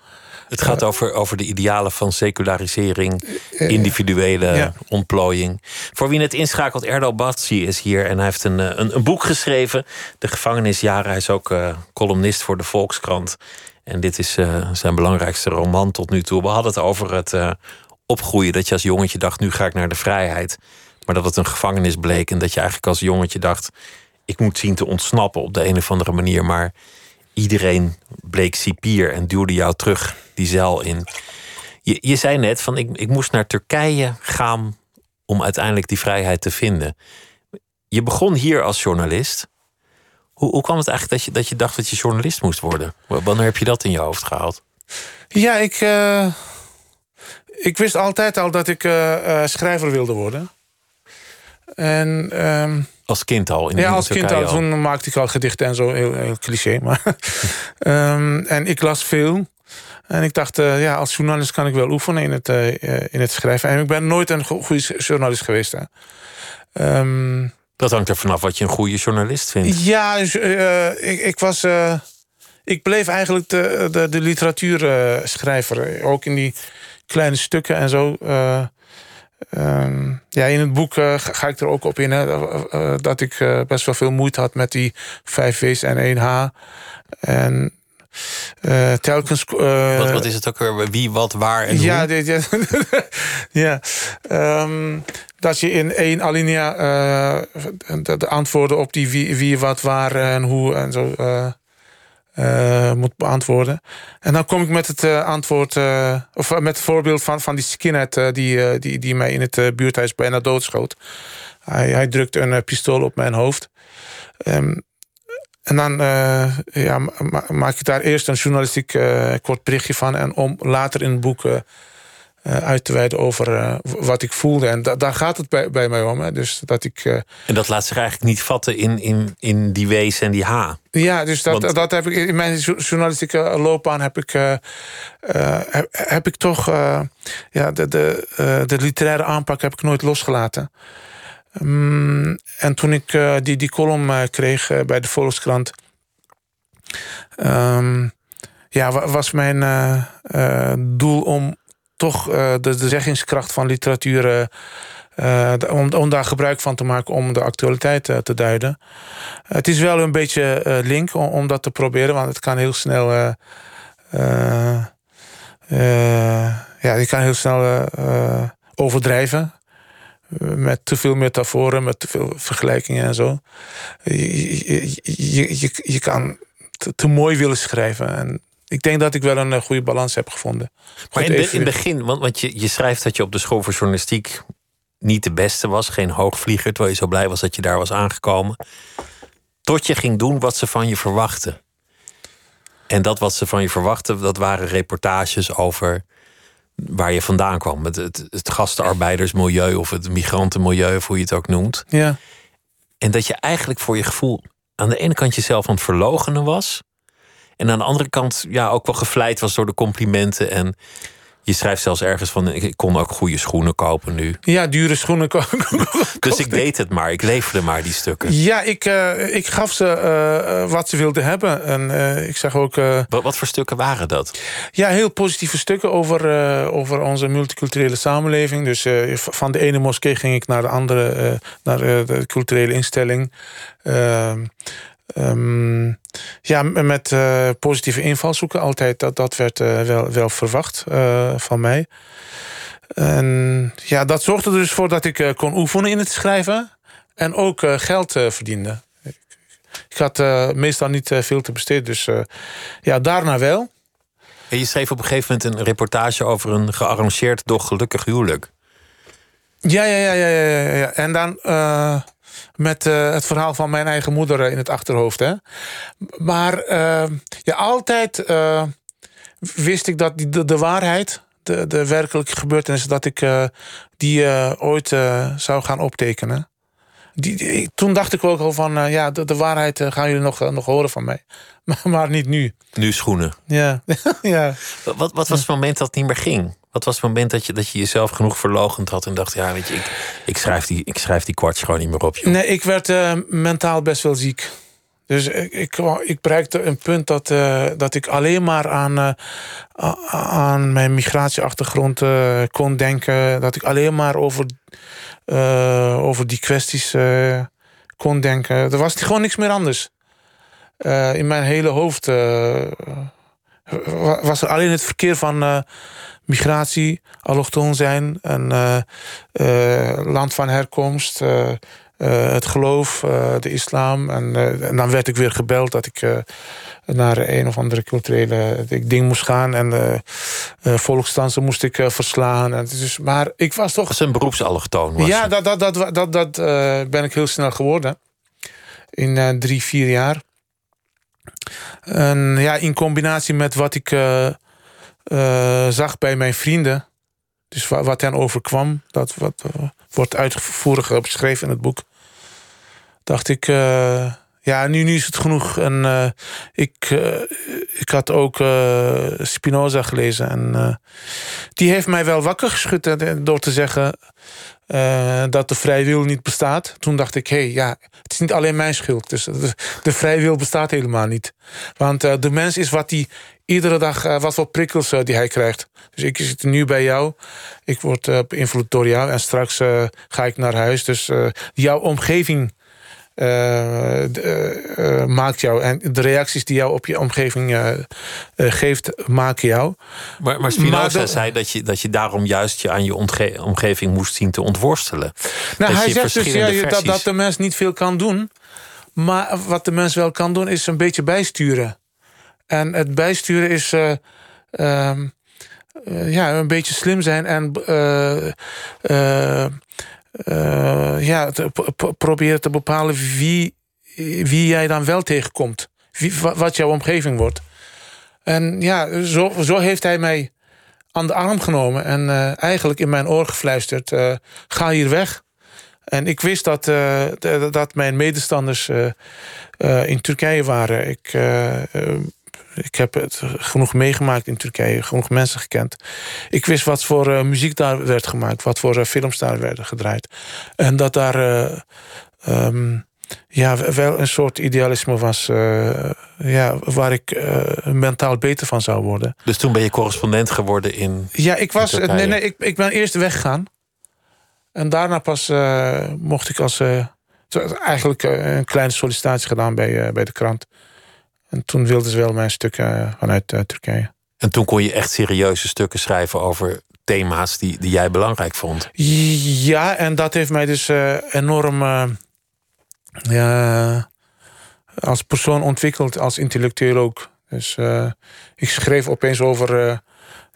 Het gaat over, over de idealen van secularisering, individuele ontplooiing. Voor wie het inschakelt, Erdal Batsi is hier en hij heeft een, een, een, boek geschreven. De gevangenisjaren. Hij is ook columnist voor de Volkskrant. En dit is zijn belangrijkste roman tot nu toe. We hadden het over het opgroeien. Dat je als jongetje dacht, nu ga ik naar de vrijheid. Maar dat het een gevangenis bleek. En dat je eigenlijk als jongetje dacht, ik moet zien te ontsnappen op de een of andere manier. Maar iedereen bleek cipier en duwde jou terug die zeil in. Je, je zei net van ik, ik moest naar Turkije gaan om uiteindelijk die vrijheid te vinden. Je begon hier als journalist. Hoe, hoe kwam het eigenlijk dat je, dat je dacht dat je journalist moest worden? Wanneer heb je dat in je hoofd gehaald? Ja, ik, uh, ik wist altijd al dat ik uh, schrijver wilde worden. En, um, als kind al? In ja, als kind al. Toen maakte ik al gedichten en zo. Heel, heel cliché. Maar, um, en ik las veel. En ik dacht, uh, ja, als journalist kan ik wel oefenen in het, uh, in het schrijven. En ik ben nooit een goede journalist geweest. Hè. Um, dat hangt er vanaf wat je een goede journalist vindt. Ja, dus, ik, ik was ik bleef eigenlijk de, de, de literatuurschrijver. Ook in die kleine stukken en zo. Uh, ja, in het boek uh, ga ik er ook op in hè, uh, dat ik best wel veel moeite had met die 5 W's en 1 H. En telkens. Wat, wat, is het ook weer? Wie, wat, waar en ja, hoe? Dit, ja, ja. Um, dat je in één alinea de, de, antwoorden op die wie, wie, wat, waar en hoe en zo uh, moet beantwoorden. En dan kom ik met het uh, antwoord, uh, of met het voorbeeld van, van die skinhead die, die, die mij in het buurthuis bijna doodschoot. Hij, hij drukte een pistool op mijn hoofd. Um, en dan ja, maak ik daar eerst een journalistiek kort berichtje van. En om later in het boek uit te wijden over uh, wat ik voelde. En da daar gaat het bij, bij mij om. Hè. Dus dat ik, uh, en dat laat zich eigenlijk niet vatten in, in, in die W's en die H. Ja, dus dat, Want... dat heb ik in mijn journalistieke loopbaan heb ik, heb, heb, ik toch ja, de, de, de literaire aanpak heb ik nooit losgelaten. Um, en toen ik die, die column kreeg bij de Volkskrant. Um, ja, was mijn doel om toch de, de zeggingskracht van literatuur. om, om daar gebruik van te maken om de actualiteit te duiden. het is wel een beetje link om, om, dat te proberen, want het kan heel snel. ja, je kan heel snel overdrijven. Met te veel metaforen, met te veel vergelijkingen en zo. Je, je, je, je kan te, te, mooi willen schrijven. En ik denk dat ik wel een goede balans heb gevonden. Maar in, in het begin, want, want je, je schrijft dat je op de school voor journalistiek niet de beste was, geen hoogvlieger, terwijl je zo blij was dat je daar was aangekomen. Tot je ging doen wat ze van je verwachten. En dat wat ze van je verwachten, dat waren reportages over waar je vandaan kwam. Het, het, het gastenarbeidersmilieu of het migrantenmilieu, of hoe je het ook noemt. Ja. En dat je eigenlijk voor je gevoel aan de ene kant jezelf aan het verlogenen was. En aan de andere kant ja, ook wel gevleid was door de complimenten. En je schrijft zelfs ergens van: ik kon ook goede schoenen kopen nu. Ja, dure schoenen kopen. dus ik deed het maar. Ik leverde maar die stukken. Ja, ik, uh, ik gaf ze uh, wat ze wilden hebben. En uh, ik zeg ook. Wat, wat, voor stukken waren dat? Ja, heel positieve stukken over, over onze multiculturele samenleving. Dus van de ene moskee ging ik naar de andere, naar de culturele instelling. Um, ja, met uh, positieve invalshoeken altijd. Dat, dat werd uh, wel, wel verwacht uh, van mij. En ja, dat zorgde er dus voor dat ik kon oefenen in het schrijven. En ook geld verdiende. Ik had meestal niet veel te besteden. Dus ja, daarna wel. En je schreef op een gegeven moment een reportage over een gearrangeerd, doch gelukkig huwelijk. Ja, ja, ja, ja, ja. ja. En dan met uh, het verhaal van mijn eigen moeder in het achterhoofd. Hè? Maar uh, ja, altijd uh, wist ik dat die, de, de, waarheid, de, de werkelijke gebeurtenis, dat ik die ooit zou gaan optekenen. Die, die, toen dacht ik ook al van, ja, de, de waarheid gaan jullie nog, nog horen van mij. Maar, maar niet nu. Nu schoenen. Ja. ja. Wat, wat was het moment dat het niet meer ging? Wat was het moment dat je, dat je jezelf genoeg verlogend had en dacht: ja, weet je, ik, ik, schrijf, die, ik schrijf die kwartjes gewoon niet meer op. Nee, ik werd uh, mentaal best wel ziek. Dus ik, ik, ik bereikte een punt dat, uh, dat ik alleen maar aan, uh, aan mijn migratieachtergrond kon denken. Dat ik alleen maar over, over die kwesties kon denken. Er was gewoon niks meer anders. in mijn hele hoofd was er alleen het verkeer van migratie, allochtoon zijn, een uh, uh, land van herkomst, uh, het geloof, de islam. En, en, dan werd ik weer gebeld dat ik naar een of andere culturele ding moest gaan. En volksdansen moest ik verslaan. En dus, maar ik was toch... Een beroepsallochtoon. Was ja, dat, dat, dat, dat, dat ben ik heel snel geworden. In drie, vier jaar. En ja, in combinatie met wat ik uh, zag bij mijn vrienden. Dus wat, hen overkwam, dat wat, uh, wordt uitvoerig beschreven in het boek. Dacht ik, uh, ja, nu, nu is het genoeg. En ik, ik had ook Spinoza gelezen. En die heeft mij wel wakker geschud door te zeggen dat de vrije niet bestaat. Toen dacht ik, hé, hey, ja, het is niet alleen mijn schuld. Dus de, de bestaat helemaal niet. Want de mens is wat hij iedere dag uh, wat voor prikkels die hij krijgt. Dus ik zit nu bij jou. Ik word beïnvloed door jou. En straks ga ik naar huis. Dus jouw omgeving maakt jou. En de reacties die jou op je omgeving geeft, maken jou. Maar, maar Spinoza maar zei dat je, dat je daarom juist je aan je omgeving moest zien te ontworstelen. Nou, hij zegt dus ja, dat, dat de mens niet veel kan doen. Maar wat de mens wel kan doen, is een beetje bijsturen. En het bijsturen is uh, ja, een beetje slim zijn en uh, ja, te, proberen te bepalen wie, wie jij dan wel tegenkomt. Wie, wat jouw omgeving wordt. En ja, zo, zo heeft hij mij aan de arm genomen en eigenlijk in mijn oor gefluisterd: ga hier weg. En ik wist dat, dat mijn medestanders in Turkije waren. Ik ik heb het genoeg meegemaakt in Turkije, genoeg mensen gekend. Ik wist wat voor uh, muziek daar werd gemaakt, wat voor uh, films daar werden gedraaid. En dat daar uh, um, ja, wel een soort idealisme was ja, waar ik mentaal beter van zou worden. Dus toen ben je correspondent geworden in. Ja, ik was. Nee, nee, ik, ik ben eerst weggegaan. En daarna pas mocht ik als. eigenlijk een kleine sollicitatie gedaan bij, bij de krant. En toen wilden ze wel mijn stukken vanuit Turkije. En toen kon je echt serieuze stukken schrijven over thema's die, die jij belangrijk vond. Ja, en dat heeft mij dus enorm ja, als persoon ontwikkeld, als intellectueel ook. Dus uh, ik schreef opeens over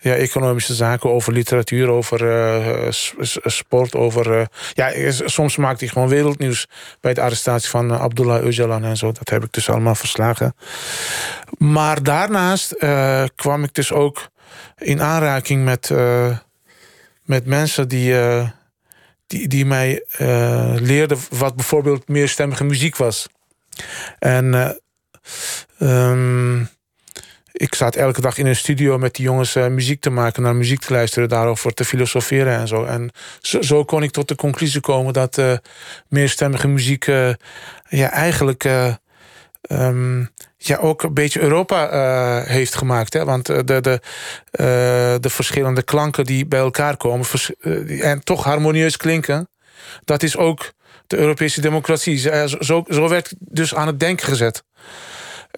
ja, economische zaken, over literatuur, over uh, sport. Over, ja, soms maakte ik gewoon wereldnieuws bij de arrestatie van Abdullah Öcalan en zo. Dat heb ik dus allemaal verslagen. Maar daarnaast kwam ik dus ook in aanraking met, met mensen die die, die mij uh, leerde wat bijvoorbeeld meerstemmige muziek was. En um, ik zat elke dag in een studio met die jongens uh, muziek te maken, naar muziek te luisteren, daarover te filosoferen en zo. En zo, kon ik tot de conclusie komen dat meerstemmige muziek ja, eigenlijk um, ja, ook een beetje Europa uh, heeft gemaakt. Hè? Want de, de, uh, de verschillende klanken die bij elkaar komen... en toch harmonieus klinken... dat is ook de Europese democratie. Zo, zo werd dus aan het denken gezet.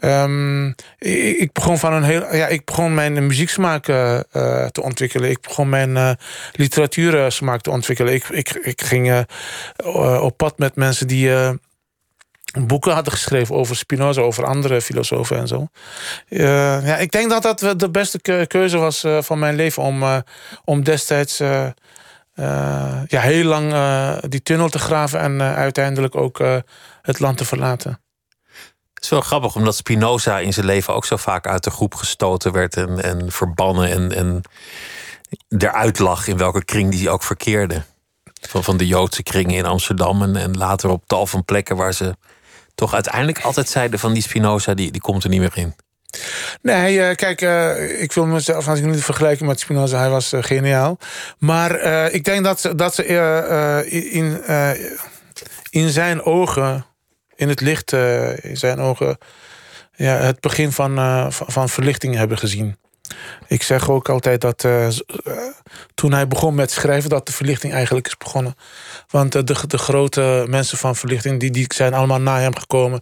Um, ik, begon van een heel, ja, ik begon mijn muzieksmaak uh, te ontwikkelen. Ik begon mijn uh, literatuursmaak te ontwikkelen. Ik, ik, ging op pad met mensen die boeken hadden geschreven over Spinoza, over andere filosofen en zo. Ja, ik denk dat dat de beste keuze was van mijn leven om, om destijds ja, heel lang die tunnel te graven en uiteindelijk ook het land te verlaten. Is wel grappig, omdat Spinoza in zijn leven ook zo vaak uit de groep gestoten werd en, en verbannen en, en eruit lag in welke kring die ook verkeerde. Van, van de Joodse kringen in Amsterdam en, en later op tal van plekken waar ze toch uiteindelijk altijd zeiden van die Spinoza, die, die komt er niet meer in. Nee, uh, kijk, uh, ik wil mezelf als niet vergelijken met Spinoza. Hij was uh, geniaal. Maar ik denk dat, dat ze in, in zijn ogen, in het licht in zijn ogen... Ja, het begin van, van, van verlichting hebben gezien. Ik zeg ook altijd dat uh, toen hij begon met schrijven... dat de verlichting eigenlijk is begonnen. Want de, de grote mensen van verlichting... Die, die zijn allemaal na hem gekomen.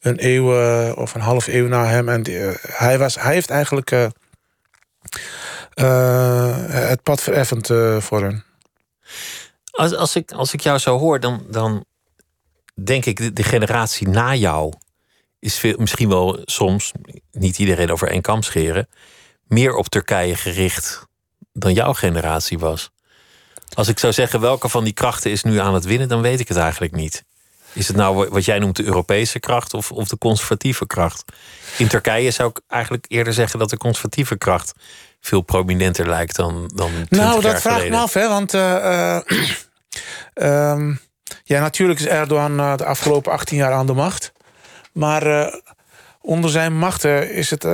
Een eeuw of een half eeuw na hem. En hij, was, hij heeft eigenlijk het pad vereffend voor hen. Als, als, ik, als ik jou zo hoor, dan, dan denk ik... De, de generatie na jou is veel, misschien wel soms... niet iedereen over één kam scheren meer op Turkije gericht dan jouw generatie was. Als ik zou zeggen welke van die krachten is nu aan het winnen, dan weet ik het eigenlijk niet. Is het nou wat jij noemt de Europese kracht of, of de conservatieve kracht? In Turkije zou ik eigenlijk eerder zeggen dat de conservatieve kracht veel prominenter lijkt dan, dan Nou, dat vraag ik me af, hè? Want uh, um, ja, natuurlijk is Erdogan uh, de afgelopen 18 jaar aan de macht. Maar uh, onder zijn macht is het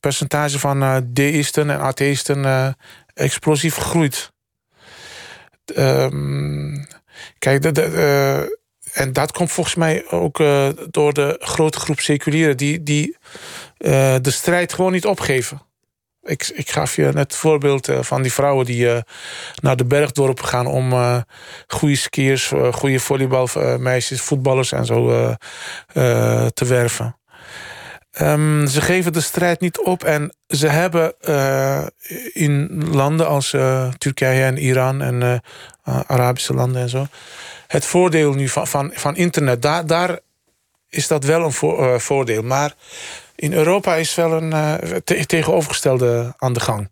percentage van deïsten en atheïsten explosief gegroeid. Um, kijk, de, en dat komt volgens mij ook door de grote groep seculieren... die, die de strijd gewoon niet opgeven. Ik, ik gaf je net het voorbeeld van die vrouwen die naar de bergdorpen gaan... om goede skiers, goede volleybalmeisjes, voetballers en zo te werven. Um, ze geven de strijd niet op en ze hebben in landen als Turkije en Iran en Arabische landen en zo het voordeel nu van, van, van internet. Daar, daar is dat wel een vo voordeel. Maar in Europa is wel een te tegenovergestelde aan de gang.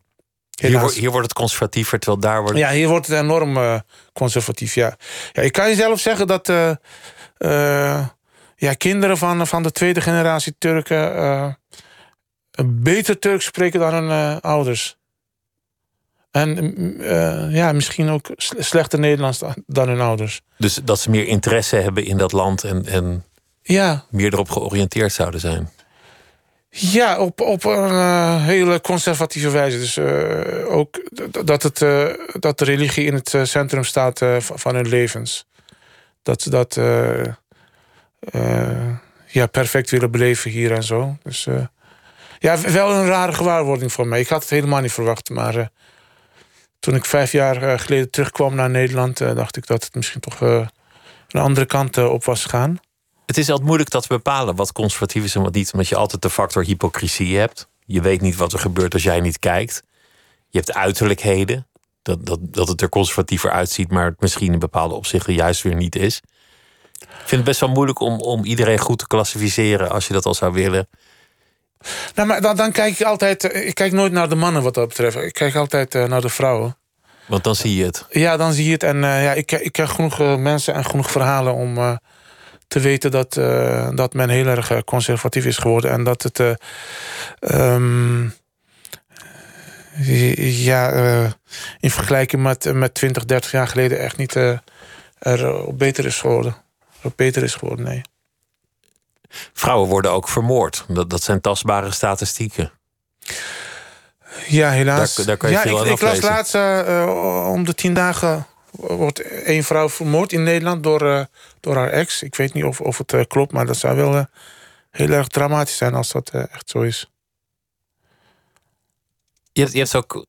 Hier, hier, wordt het conservatiever, terwijl daar wordt. Ja, hier wordt het enorm conservatief. Ja. ja, ik kan je zelf zeggen dat ja, kinderen van, van de tweede generatie Turken uh, beter Turks spreken dan hun ouders. En uh, ja, misschien ook slechter Nederlands dan hun ouders. Dus dat ze meer interesse hebben in dat land en, en ja. meer erop georiënteerd zouden zijn. Ja, op, op een hele conservatieve wijze. Dus ook dat, het, dat de religie in het centrum staat van hun levens. Dat, dat, ja, perfect willen beleven hier en zo. Dus ja, wel een rare gewaarwording voor mij. Ik had het helemaal niet verwacht, maar toen ik vijf jaar geleden terugkwam naar Nederland, dacht ik dat het misschien toch een andere kant op was gaan. Het is altijd moeilijk dat te bepalen wat conservatief is en wat niet, omdat je altijd de factor hypocrisie hebt. Je weet niet wat er gebeurt als jij niet kijkt. Je hebt uiterlijkheden, dat, dat, dat het er conservatiever uitziet, maar het misschien in bepaalde opzichten juist weer niet is. Ik vind het best wel moeilijk om, om iedereen goed te klassificeren als je dat al zou willen. Nou, maar dan, dan kijk ik altijd. Ik kijk nooit naar de mannen wat dat betreft. Ik kijk altijd uh, naar de vrouwen. Want dan zie je het. Ja, dan zie je het. En uh, ja, ik, ik ken genoeg uh, mensen en genoeg verhalen om te weten dat, dat men heel erg conservatief is geworden. En dat het. Um, ja, uh, in vergelijking met, met 20, 30 jaar geleden echt niet er op beter is geworden. Op beter is geworden, nee. Vrouwen worden ook vermoord. Dat, dat zijn tastbare statistieken. Ja, helaas. Daar, daar kan je ja, veel ik, ik las laatst uh, om de tien dagen wordt één vrouw vermoord in Nederland door, door haar ex. Ik weet niet of, of het klopt, maar dat zou wel heel erg dramatisch zijn als dat echt zo is. Je hebt, je hebt ook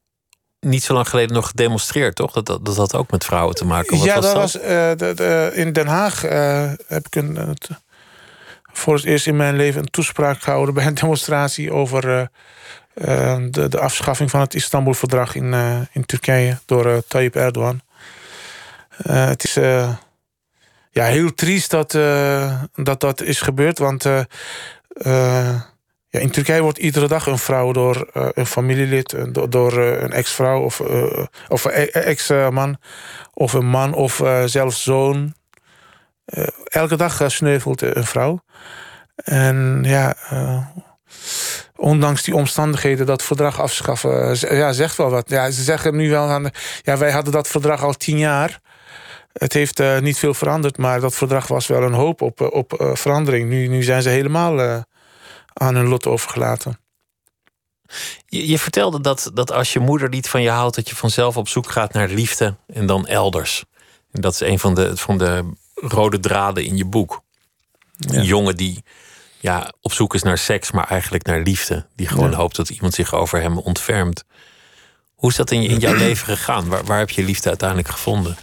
niet zo lang geleden nog gedemonstreerd, toch? Dat, dat, dat had ook met vrouwen te maken. Wat ja, was dat, dat was uh, de, de, in Den Haag. Uh, heb ik een, het, voor het eerst in mijn leven een toespraak gehouden bij een demonstratie over uh, de, de afschaffing van het Istanbul-verdrag in, in Turkije door Tayyip Erdogan. het is ja, heel triest dat, dat dat is gebeurd, want ja, in Turkije wordt iedere dag een vrouw door een familielid, door, door een ex-vrouw of, of een ex-man, of een man of zelfs zoon. elke dag sneuvelt een vrouw. En ja, ondanks die omstandigheden, dat verdrag afschaffen, ja, zegt wel wat. Ja, ze zeggen nu wel aan, ja, wij hadden dat verdrag al tien jaar. Het heeft niet veel veranderd, maar dat verdrag was wel een hoop op, op verandering. Nu, nu zijn ze helemaal aan hun lot overgelaten. Je, je, vertelde dat, dat als je moeder niet van je houdt, dat je vanzelf op zoek gaat naar liefde en dan elders. En dat is een van de, van de rode draden in je boek. Een jongen die ja, op zoek is naar seks, maar eigenlijk naar liefde. Die gewoon hoopt dat iemand zich over hem ontfermt. Hoe is dat in, in jouw leven gegaan? Waar, waar heb je liefde uiteindelijk gevonden?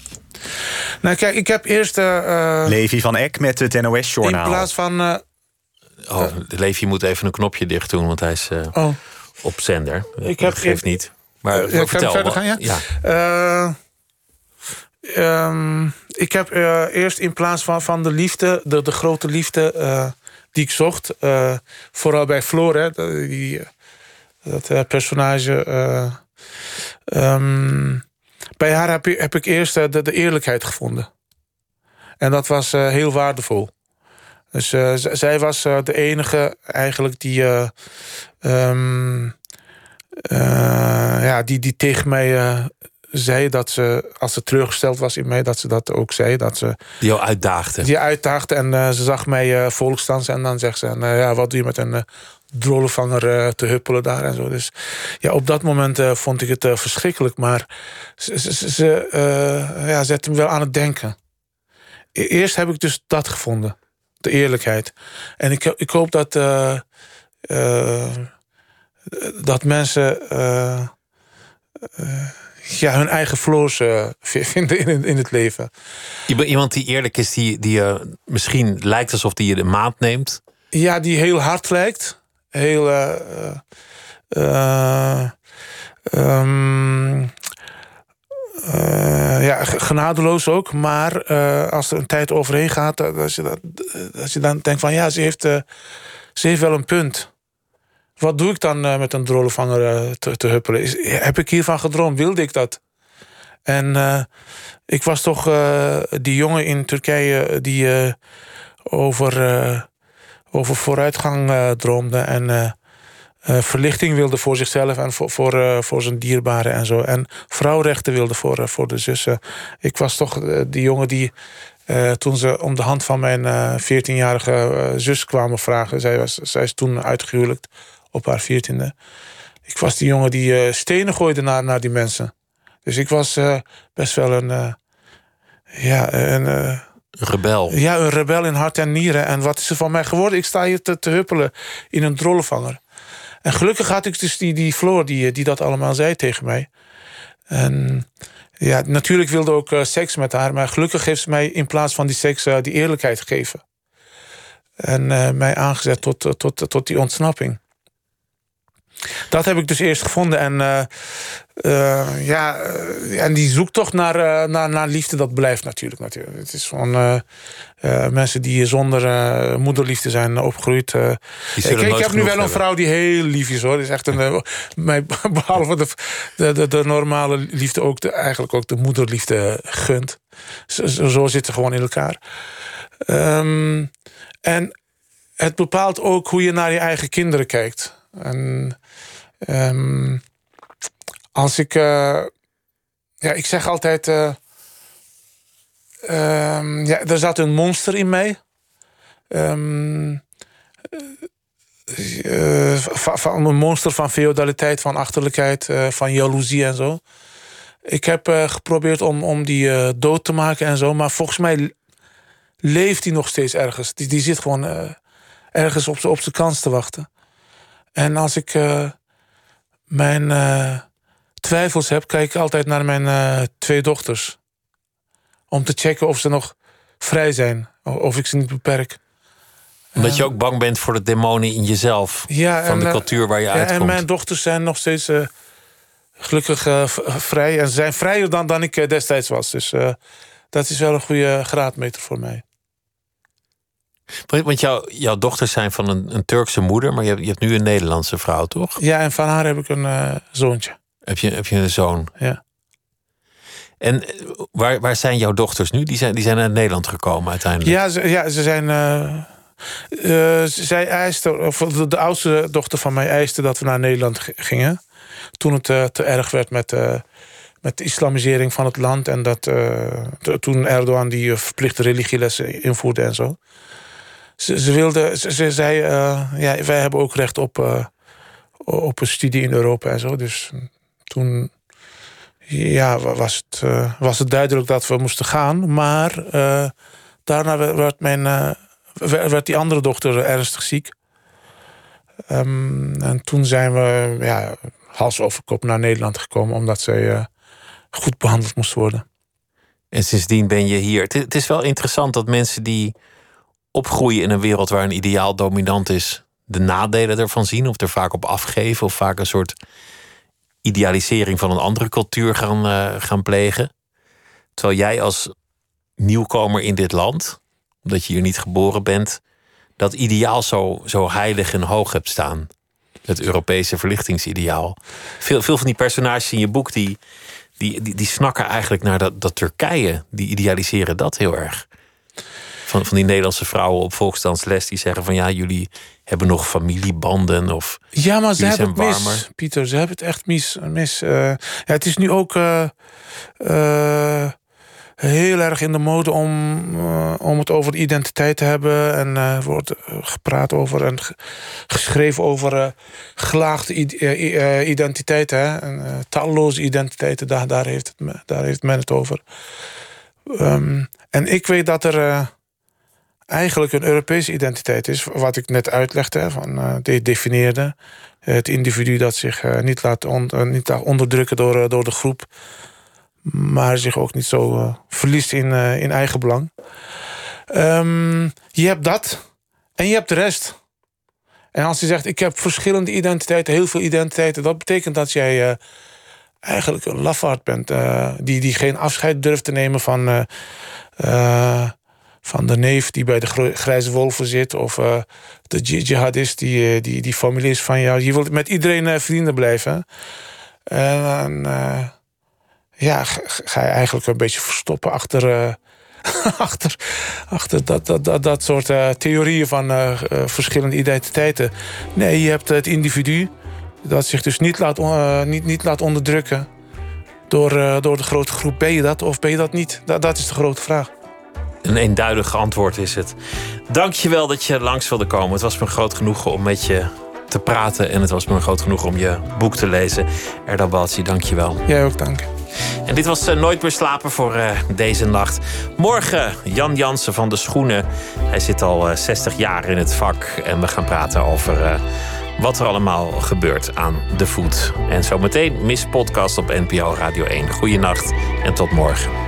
Nou, kijk, ik heb eerst. Uh, Levi van Eck met het NOS-journaal. In plaats van. Uh, Oh, Leefje moet even een knopje dicht doen, want hij is uh, oh. op zender. Ik heb dat geeft niet. Maar vertel verder gaan, ja? ja. Uh, um, ik heb eerst in plaats van, van de liefde, de, de grote liefde die ik zocht, vooral bij Floor, hè, die, dat personage. Um, bij haar heb, heb ik eerst de, de eerlijkheid gevonden. En dat was heel waardevol. Dus uh, zij was uh, de enige eigenlijk die, uh, um, ja, die, die tegen mij zei dat ze, als ze teruggesteld was in mij, dat ze dat ook zei. Dat ze, die jou uitdaagde. Die uitdaagde en ze zag mij volksdansen en dan zegt ze, nou ja, wat doe je met een drollenvanger te huppelen daar en zo. Dus ja, op dat moment vond ik het verschrikkelijk, maar ze, ze, ze ja, zette me wel aan het denken. E-, eerst heb ik dus dat gevonden de eerlijkheid. En ik, ik hoop dat, uh, uh, dat mensen uh, ja, hun eigen floors vinden in, in het leven. Iemand die eerlijk is, die, die misschien lijkt alsof die je de maat neemt. Ja, die heel hard lijkt. Heel. Um, uh, ja, genadeloos ook. Maar als er een tijd overheen gaat, als je, dat, als je dan denkt van ja, ze heeft, ze heeft wel een punt. Wat doe ik dan met een drollenvanger te, te, huppelen? Heb ik hiervan gedroomd? Wilde ik dat? En ik was toch die jongen in Turkije die over, over vooruitgang droomde. En uh, verlichting wilde voor zichzelf en voor, voor, uh, voor zijn dierbaren en zo. En vrouwrechten wilde voor, uh, voor de zussen. Ik was toch die jongen die toen ze om de hand van mijn 14-jarige zus kwamen vragen. Zij, was, zij is toen uitgehuwelijkt op haar 14e. Ik was die jongen die stenen gooide naar, naar die mensen. Dus ik was best wel een. ja, een. Rebel. Ja, een rebel in hart en nieren. En wat is er van mij geworden? Ik sta hier te, huppelen in een drollenvanger. En gelukkig had ik dus die, die Floor die, die dat allemaal zei tegen mij. En ja, natuurlijk wilde ook uh, seks met haar. Maar gelukkig heeft ze mij in plaats van die seks uh, die eerlijkheid gegeven. En uh, mij aangezet tot, tot, tot die ontsnapping. Dat heb ik dus eerst gevonden. En, uh, uh, ja, en die zoektocht naar, naar, naar liefde, dat blijft natuurlijk. natuurlijk. Het is van mensen die zonder moederliefde zijn opgegroeid. Kijk, ik heb nu wel een vrouw die heel lief is hoor. Die is echt een, mij, behalve de, de, de, de, normale liefde ook de, eigenlijk ook de moederliefde gunt. Zo, zo zitten ze gewoon in elkaar. Um, en het bepaalt ook hoe je naar je eigen kinderen kijkt. En um, als ik. Uh, ja, ik zeg altijd. Uh, um, ja, er zat een monster in mij. Um, uh, van een monster van feodaliteit, van achterlijkheid, van jaloezie en zo. Ik heb geprobeerd om, om die dood te maken en zo, maar volgens mij leeft hij nog steeds ergens. Die, die zit gewoon ergens op zijn kans te wachten. En als ik uh, mijn uh, twijfels heb, kijk ik altijd naar mijn uh, twee dochters. Om te checken of ze nog vrij zijn. Of ik ze niet beperk. Omdat je ook bang bent voor de demonen in jezelf. Ja, van en, de cultuur waar je ja, uitkomt. En mijn dochters zijn nog steeds gelukkig vrij. En ze zijn vrijer dan, dan ik destijds was. Dus dat is wel een goede graadmeter voor mij. Want jou, jouw dochters zijn van een, een, Turkse moeder, maar je hebt, je hebt nu een Nederlandse vrouw, toch? Ja, en van haar heb ik een uh, zoontje. Heb je, heb je een zoon? Ja. En waar, waar zijn jouw dochters nu? Die zijn, die zijn naar Nederland gekomen uiteindelijk. Ja, ze, ja, ze zijn. Uh, uh, zij eiste, of de, de, oudste dochter van mij eiste dat we naar Nederland gingen. Toen het te erg werd met met de islamisering van het land. En dat toen Erdogan die verplichte religielessen invoerde en zo. Ze, ze wilde, ze, ze zei, uh, ja, wij hebben ook recht op, uh, op een studie in Europa en zo. Dus toen ja, was, het, was het duidelijk dat we moesten gaan. Maar daarna werd, mijn, werd die andere dochter ernstig ziek. Um, en toen zijn we ja, hals over kop naar Nederland gekomen, omdat zij goed behandeld moest worden. En sindsdien ben je hier. Het is wel interessant dat mensen die opgroeien in een wereld waar een ideaal dominant is, de nadelen ervan zien of er vaak op afgeven of vaak een soort idealisering van een andere cultuur gaan, uh, gaan plegen. Terwijl jij als nieuwkomer in dit land, omdat je hier niet geboren bent, dat ideaal zo, zo heilig en hoog hebt staan. Het Europese verlichtingsideaal. Veel, veel van die personages in je boek die, die, die snakken eigenlijk naar dat, dat Turkije. Die idealiseren dat heel erg. Van, van die Nederlandse vrouwen op volksdansles die zeggen van ja, jullie hebben nog familiebanden of. Ja, maar ze hebben het warmer. mis, Pieter. Ze hebben het echt mis. mis. Uh, ja, het is nu ook uh, uh, heel erg in de mode om, om het over identiteit te hebben. En er wordt gepraat over en geschreven over gelaagde identiteiten. Hè? En, talloze identiteiten, daar, daar, heeft het, daar heeft men het over. Um, en ik weet dat er eigenlijk een Europese identiteit is. Wat ik net uitlegde, van, uh, de definieerde. Het individu dat zich uh, niet, laat on, niet laat onderdrukken door, door de groep. Maar zich ook niet zo verliest in, in eigen belang. Um, je hebt dat en je hebt de rest. En als je zegt, ik heb verschillende identiteiten, heel veel identiteiten... dat betekent dat jij eigenlijk een lafaard bent. die, die geen afscheid durft te nemen van van de neef die bij de grijze wolven zit... of uh, de jihadist die, die, die familie is van jou. Je wilt met iedereen uh, vrienden blijven. En uh, ja, ga je eigenlijk een beetje verstoppen achter... achter, achter dat, dat, dat, dat soort theorieën van verschillende identiteiten. Nee, je hebt het individu dat zich dus niet laat, niet, niet laat onderdrukken... Door, door de grote groep. Ben je dat of ben je dat niet? Dat, dat is de grote vraag. Een eenduidig antwoord is het. Dank je wel dat je langs wilde komen. Het was me groot genoegen om met je te praten. En het was me groot genoegen om je boek te lezen. Erda Balci, dank je wel. Jij ook, dank. En dit was Nooit meer slapen voor deze nacht. Morgen Jan Jansen van de Schoenen. Hij zit al 60 jaar in het vak. En we gaan praten over wat er allemaal gebeurt aan de voet. En zometeen Miss Podcast op NPO Radio 1. Goeienacht en tot morgen.